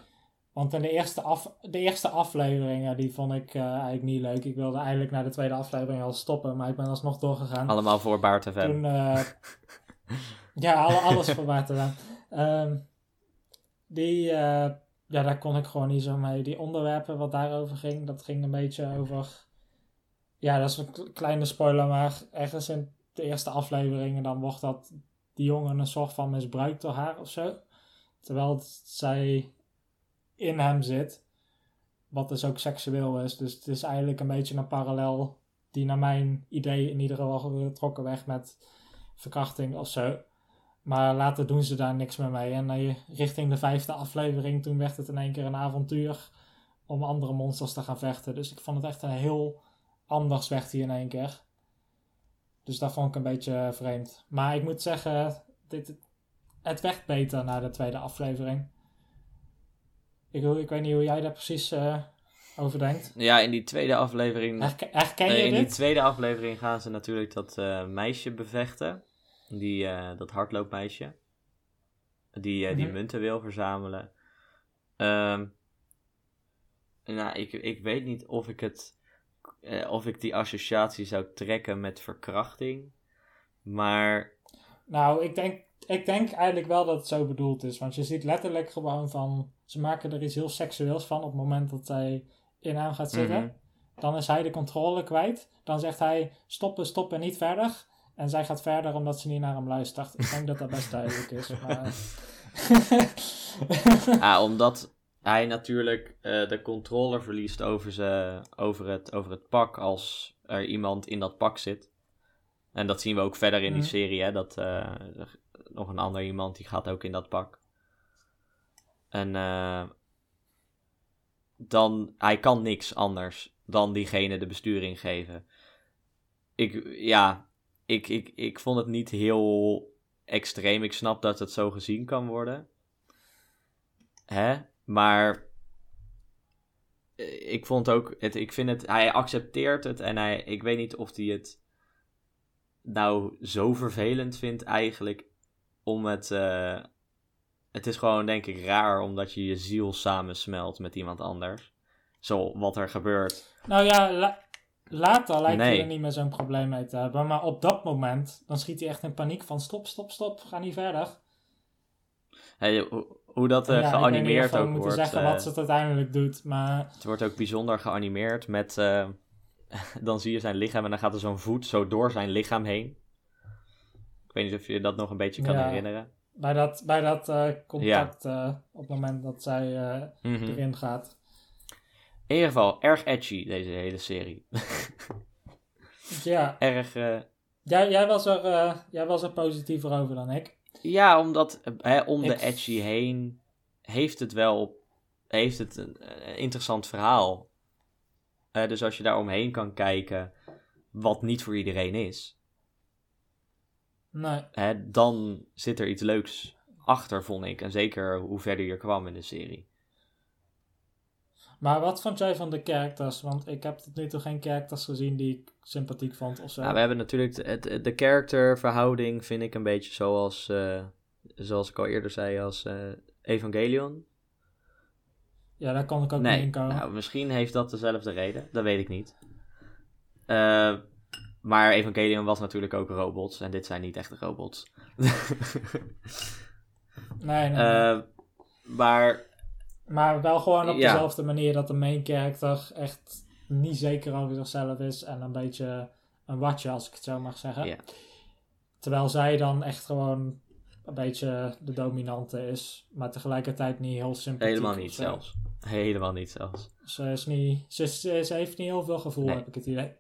Want in de eerste, af, de eerste afleveringen, die vond ik eh, eigenlijk niet leuk. Ik wilde eigenlijk naar de tweede aflevering al stoppen, maar ik ben alsnog doorgegaan. allemaal voor Baart. Toen, eh, [LAUGHS] ja, alle, alles voorbij te gaan. Die, eh, ja, daar kon ik gewoon niet zo mee. Die onderwerpen wat daarover ging, dat ging een beetje over... Ja, dat is een kleine spoiler, maar ergens in de eerste afleveringen dan wordt dat die jongen een soort van misbruikt door haar of zo. Terwijl zij in hem zit, wat dus ook seksueel is. Dus het is eigenlijk een beetje een parallel die naar mijn idee in ieder geval getrokken weg met verkrachting of zo. Maar later doen ze daar niks meer mee. En eh, richting de vijfde aflevering, toen werd het in één keer een avontuur om andere monsters te gaan vechten. Dus ik vond het echt een heel anders werd hij in één keer. Dus dat vond ik een beetje vreemd. Maar ik moet zeggen, dit, het werd beter na de tweede aflevering. Ik, ik weet niet hoe jij daar precies eh, over denkt. Ja, in die tweede aflevering... Herken, herken je Eh, in die tweede aflevering gaan ze natuurlijk dat eh, meisje bevechten. Die, eh, dat hardloopmeisje. Die, eh, die Mhm. munten wil verzamelen. Ehm, nou, ik, ik weet niet of ik het. eh, of ik die associatie zou trekken met verkrachting. Maar. Nou, ik denk, ik denk eigenlijk wel dat het zo bedoeld is. Want je ziet letterlijk gewoon van... Ze maken er iets heel seksueels van op het moment dat zij in hem gaat zitten. Mhm. Dan is hij de controle kwijt. Dan zegt hij stoppen, stoppen, niet verder. En zij gaat verder omdat ze niet naar hem luistert. Ik denk dat dat best duidelijk is. [LAUGHS] Maar... Ah, omdat hij natuurlijk eh, de controle verliest over, ze, over, het, over het pak als er iemand in dat pak zit. En dat zien we ook verder in die Mhm. serie, hè, dat eh, er- nog een ander iemand die gaat ook in dat pak. En eh, dan, hij kan niks anders dan diegene de besturing geven. Ik, ja, ik, ik, ik vond het niet heel extreem. Ik snap dat het zo gezien kan worden. Hè? Maar eh, ik vond ook, het, ik vind het, hij accepteert het en hij, ik weet niet of hij het nou zo vervelend vindt eigenlijk om het, eh, het is gewoon denk ik raar omdat je je ziel samensmelt met iemand anders. Zo wat er gebeurt. nou ja, later lijkt hij er niet meer zo'n probleem mee te hebben. Maar op dat moment, dan schiet hij echt in paniek van stop, stop, stop, ga niet verder. Hey, hoe, hoe dat eh, Ja, ik geanimeerd we ook moeten wordt. zeggen eh, wat het uiteindelijk doet. Maar Het wordt ook bijzonder geanimeerd met. eh, [LAUGHS] dan zie je zijn lichaam en dan gaat er zo'n voet zo door zijn lichaam heen. Ik weet niet of je dat nog een beetje kan Ja. herinneren. bij dat, bij dat eh, contact eh, op het moment dat zij eh, Mhm. erin gaat. In ieder geval, erg edgy deze hele serie. [LAUGHS] Ja, erg. eh, jij, jij, was er, eh, jij was er positiever over dan ik. ja, omdat hè, om de edgy heen heeft het wel. Heeft het een, interessant verhaal. Eh, dus als je daar omheen kan kijken, wat niet voor iedereen is. Nee. hè, dan zit er iets leuks achter, vond ik. En zeker hoe verder je kwam in de serie. Maar wat vond jij van de characters? Want ik heb tot nu toe geen characters gezien die ik sympathiek vond of zo. Nou, we hebben natuurlijk de, de characterverhouding, vind ik een beetje zoals, eh, zoals ik al eerder zei, als eh, Evangelion. Ja, daar kon ik ook niet in Nee, komen. nou, misschien heeft dat dezelfde reden, dat weet ik niet. Eh, maar Evangelion was natuurlijk ook robots, en dit zijn niet echte robots. [LAUGHS] nee, nee, nee. Maar Maar wel gewoon op ja. dezelfde manier dat de main character echt niet zeker over zichzelf is en een beetje een watje, als ik het zo mag zeggen. Ja. Terwijl zij dan echt gewoon een beetje de dominante is, maar tegelijkertijd niet heel sympathiek. helemaal niet zelfs. Helemaal niet zelfs. Ze, is niet, ze, ze, ze heeft niet heel veel gevoel, Nee. heb ik het idee.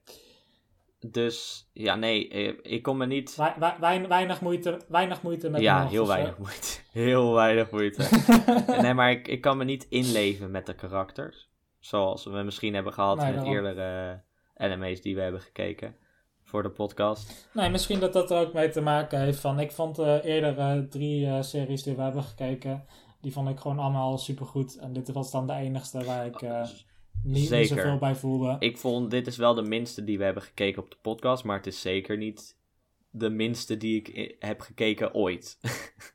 Dus ja, nee, eh, ik kon me niet. Wei- wei- wein- weinig, moeite, weinig moeite met Ja, [LAUGHS] heel weinig moeite. Heel weinig moeite. nee, maar ik, ik kan me niet inleven met de karakters. Zoals we misschien hebben gehad Nee, met daarom. eerdere anime's die we hebben gekeken. voor de podcast. Nee, misschien dat dat er ook mee te maken heeft van... Ik vond de eerdere drie eh, series die we hebben gekeken... Die vond ik gewoon allemaal supergoed. En dit was dan de enigste waar ik eh, niet, Zeker. zoveel bij voelde. Ik vond dit is wel de minste die we hebben gekeken op de podcast, maar het is zeker niet de minste die ik heb gekeken ooit. [LAUGHS]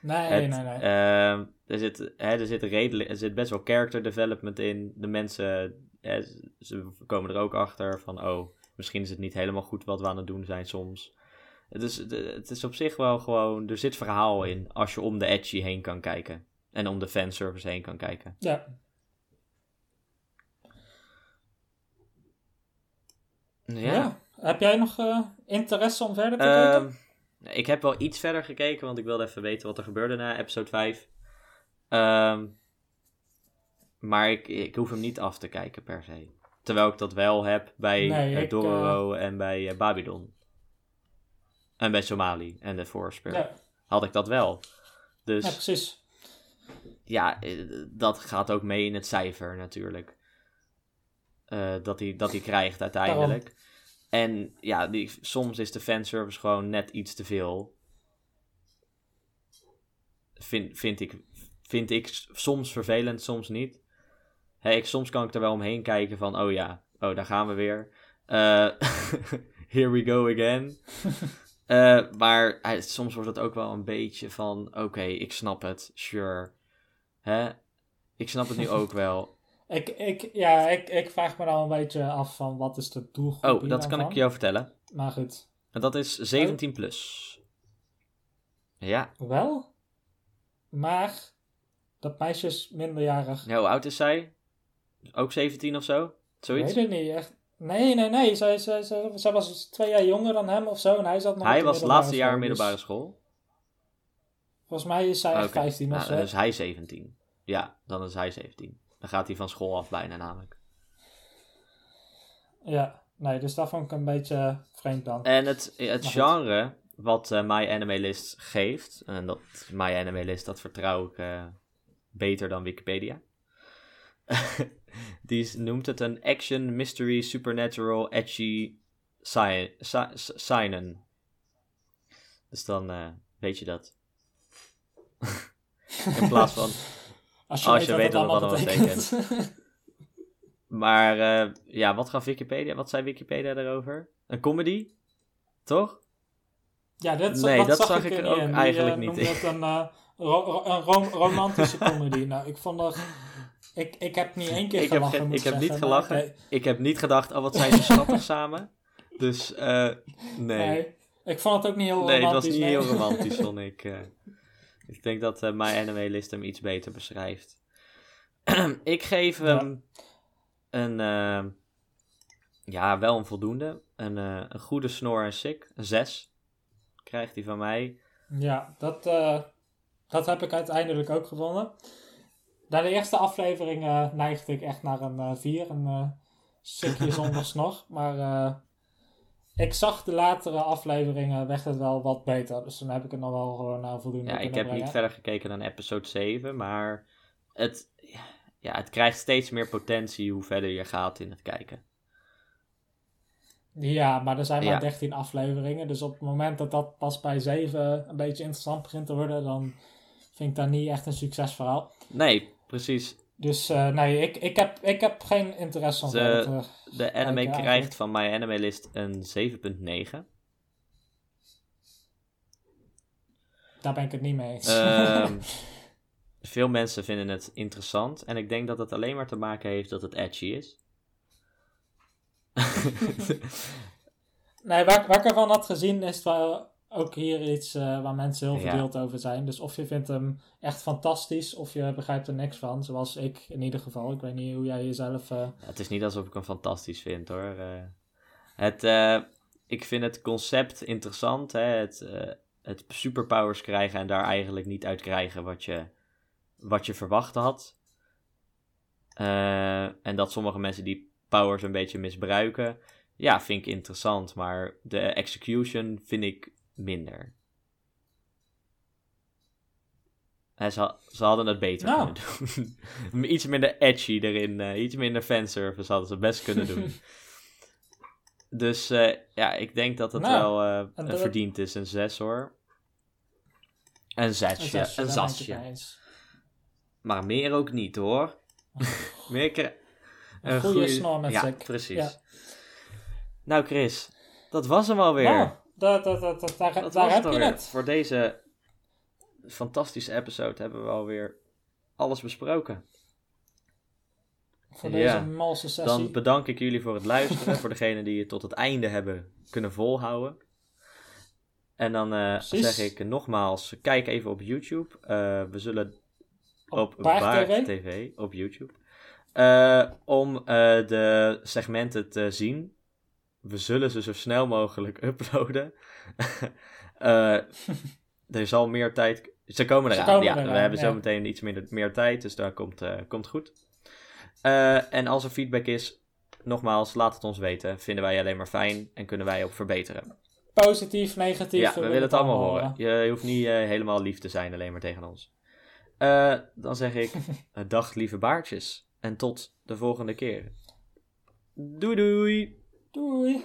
Nee, Het, nee, nee. ehm, er, zit, hè, er, zit redelijk, er zit best wel character development in. De mensen hè, ze- ze komen er ook achter van, oh, misschien is het niet helemaal goed wat we aan het doen zijn soms. Het is, het is op zich wel gewoon, er zit verhaal in als je om de edgy heen kan kijken. En om de fanservice heen kan kijken. Ja. Ja. Ja. Heb jij nog eh, interesse om verder te kijken? Ehm, ik heb wel iets verder gekeken, want ik wilde even weten wat er gebeurde na episode 5. Ehm, maar ik, ik hoef hem niet af te kijken per se. Terwijl ik dat wel heb bij Nee, eh, ik, Dororo en bij eh, Babylon. En bij Somali en de Forspirit. Ja. Had ik dat wel. Dus ja, precies. ja, eh, dat gaat ook mee in het cijfer natuurlijk. Eh, dat hij dat hij krijgt uiteindelijk. En ja, die, soms is de fanservice gewoon net iets te veel. Vind, vind, ik, vind ik soms vervelend, soms niet. Hè, ik, soms kan ik er wel omheen kijken van, oh ja, oh daar gaan we weer. Eh, [LAUGHS] here we go again. [LAUGHS] Eh, maar soms wordt het ook wel een beetje van, oké, ik snap het, sure. Hè? Ik snap het nu ook [LAUGHS] wel. Ik, ik, ja, ik, ik vraag me dan een beetje af van wat is de doelgroep Oh, dat dan kan ik jou vertellen. Maar goed. En dat is 17 plus. Ja. Wel. Maar dat meisje is minderjarig. Ja, hoe oud is zij? Ook 17 of zo? Ik Zoiets? weet het niet echt. Nee, nee, nee. Zij, zij, zij, zij was twee jaar jonger dan hem of zo. En hij zat nog Hij was het laatste jaar school, middelbare dus school. Volgens mij is zij echt Oké. 15 of Nou, zo. dan is hij 17. Ja, dan is hij 17. Dan gaat hij van school af bijna namelijk. Ja, nee, dus dat vond ik een beetje vreemd dan. En het, het genre wat My Anime List geeft, en dat My Anime List, dat vertrouw ik eh, beter dan Wikipedia. [LAUGHS] Die noemt het een action, mystery, supernatural, edgy, sci- seinen. Dus dan eh, weet je dat. [LAUGHS] In plaats van... Als als je weet wat wat allemaal allemaal [LAUGHS] Maar eh, ja, wat gaf Wikipedia? Wat zei Wikipedia daarover? Een comedy? Toch? ja, dat, Nee, dat, dat zag, zag ik er ook niet in. Die, eigenlijk eh, niet het een, eh, ro- een rom- romantische comedy. [LAUGHS] nou, ik vond dat... Ik, ik heb niet één keer Ik gelachen, ik heb niet gelachen. Ik heb niet gedacht, oh wat zijn ze schattig [LAUGHS] samen. Dus eh, nee. Nee. Ik vond het ook niet heel Nee, het was romantisch. niet nee. heel romantisch, vond ik. Ik denk dat eh My Anime List hem iets beter beschrijft. [CLEARS THROAT] ik geef Ja. hem een, eh, ja, wel een voldoende. Een, eh, een goede snor en sik. Een 6 krijgt hij van mij. Ja, dat, dat heb ik uiteindelijk ook gevonden. Na de eerste aflevering neigde ik echt naar een 4, een sikje [LAUGHS] zonder snor. Maar ik zag de latere afleveringen het wel wat beter. Dus dan heb ik het nog wel gewoon naar voldoende Ja, ik heb niet verder gekeken dan episode 7, maar het, ja, het krijgt steeds meer potentie hoe verder je gaat in het kijken. Ja, maar er zijn maar Ja. 13 afleveringen. Dus op het moment dat dat pas bij 7 een beetje interessant begint te worden, dan vind ik dat niet echt een succesverhaal. Nee, precies. Dus eh, nee, ik, ik, heb, ik heb geen interesse om te- De anime krijgt van My Anime List een 7.9. Daar ben ik het niet mee eens. Ehm, [LAUGHS] veel mensen vinden het interessant. En ik denk dat het alleen maar te maken heeft dat het edgy is. [LAUGHS] nee, waar, waar ik ervan had gezien is wel ook hier iets eh, waar mensen heel Ja. verdeeld over zijn. Dus of je vindt hem echt fantastisch of je begrijpt er niks van. Zoals ik in ieder geval. Ik weet niet hoe jij jezelf... eh, het is niet alsof ik hem fantastisch vind hoor. Eh, het, ik vind het concept interessant. Hè? Het, het superpowers krijgen en daar eigenlijk niet uit krijgen wat je, wat je verwacht had. En dat sommige mensen die powers een beetje misbruiken. Ja, vind ik interessant. Maar de execution vind ik minder. Ze, ze hadden het beter Nou. kunnen doen. [LAUGHS] iets minder edgy erin. eh, iets minder fanservice hadden ze best kunnen doen. [LAUGHS] Dus eh, ja, ik denk dat het Nou, wel dat- verdiend is. Een 6 hoor. Een Een zesje, zesje, een zasje. eens. Maar meer ook niet hoor. [LAUGHS] meer kri- Een goede snor met Ja, precies. Ja. Nou Chris, dat was hem alweer. Nou, dat, dat, dat, dat- daar, heb het je het. Voor deze fantastische episode hebben we alweer alles besproken. Voor Ja. deze malse sessie. Dan bedank ik jullie voor het luisteren. voor degenen die het tot het einde hebben kunnen volhouden. En dan eh, zeg ik nogmaals, kijk even op YouTube. Eh, we zullen op, Op TV? TV op YouTube. Eh, om de segmenten te zien. We zullen ze zo snel mogelijk [LAUGHS] uploaden. [LAUGHS] Eh, [LAUGHS] er zal meer tijd. Ze komen Ze eraan. komen ja, eraan, we hebben ja. zo meteen iets minder, meer tijd, dus daar komt, eh, komt goed. Eh, en als er feedback is, nogmaals, laat het ons weten. Vinden wij alleen maar fijn en kunnen wij ook verbeteren. Positief, negatief. Ja, we willen het allemaal horen. Je hoeft niet helemaal lief te zijn, alleen maar tegen ons. Dan zeg ik, dag lieve baartjes. En tot de volgende keer. Doei doei! Doei.